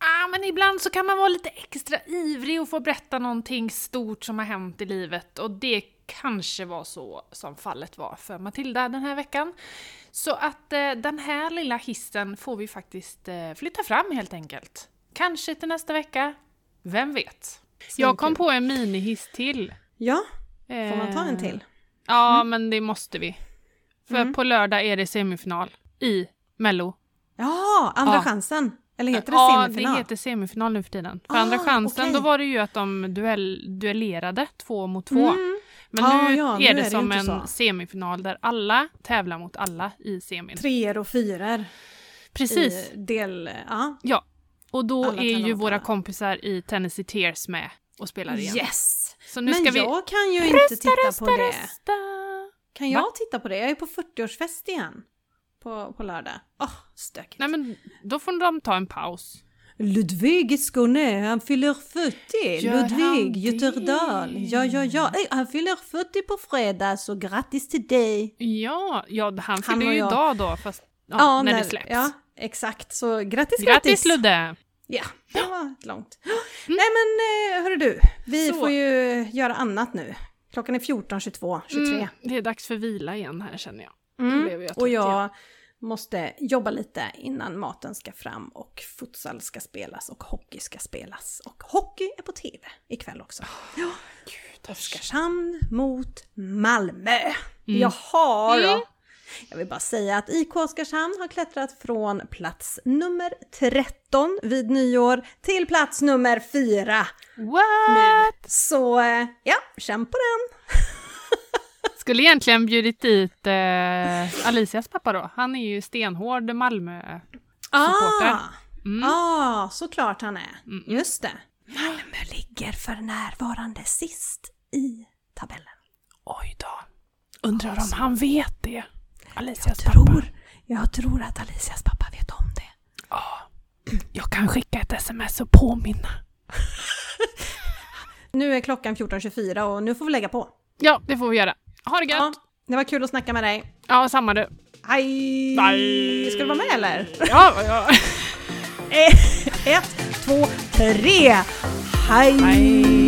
Ah, men ibland så kan man vara lite extra ivrig och få berätta någonting stort som har hänt i livet och det kanske var så som fallet var för Matilda den här veckan. Så att eh, den här lilla hissen får vi faktiskt eh, flytta fram helt enkelt. Kanske till nästa vecka. Vem vet? Jag kom på en minihiss till. Ja, får man ta en Eh, till? Ja, men det måste vi. För Mm. på lördag är det semifinal i Mello. Ja, andra Ja. chansen. Eller heter det ja, semifinal? det heter semifinal nu för tiden. För Ah, andra chansen, okej. då var det ju att de duell, duellerade två mot två. Mm. Men Ah, nu, ja, nu är är det det som en inte så. semifinal där alla tävlar mot alla i semin. Treor och fyror. Precis. Del, ja. Ja. Och då Alla är ju våra alla. kompisar i Tennessee Tears med och spelar igen. Yes! Men ska vi... jag kan ju inte Rösta, titta rösta, på det. rösta! Kan jag Va? titta på det? Jag är på 40-årsfest igen. På, på lördag. Åh, stökigt. Nej men då får de ta en paus. Ludvig i Skåne, han fyller 40. Gör Ludvig det? Götterdal. Ja, ja, ja. Ey, han fyller 40 på fredag, så grattis till dig. Ja, ja han Han fyller ju idag då, fast ja, när, det släpps. Ja, exakt. Så grattis, Grattis Ludde! Ja, det var långt. Nej men eh, hörru du, vi Så. får ju göra annat nu. Klockan är 14.22, 23. Mm, det är dags för vila igen här känner jag. Mm. jag Och jag måste jobba lite innan maten ska fram och futsal ska spelas och hockey ska spelas. Och hockey är på tv ikväll också. Ja. Oskarshamn mot Malmö. Jaha då. Mm. Jag vill bara säga att IK Oskarshamn har klättrat från plats nummer 13 vid nyår till plats nummer 4 What? Så eh, ja, känn på den. Skulle egentligen bjudit dit eh, Alicias pappa då. Han är ju stenhård Malmö. Supporter. Ah, Mm. ah, såklart han är. Mm. Just det. Malmö ligger för närvarande sist i tabellen. Oj då. Undrar om han vet det. Alicias Jag pappa. tror, jag tror att Alicias pappa vet om det. Jag kan skicka ett sms och påminna. Nu är klockan 14.24 och nu får vi lägga på. Ja, det får vi göra. Ha det gött! Ja, det var kul att snacka med dig. Ja, samma du. Hej! Bye. Ska du vara med eller? Ja, ja. Ett, två, tre! Hej! Hej.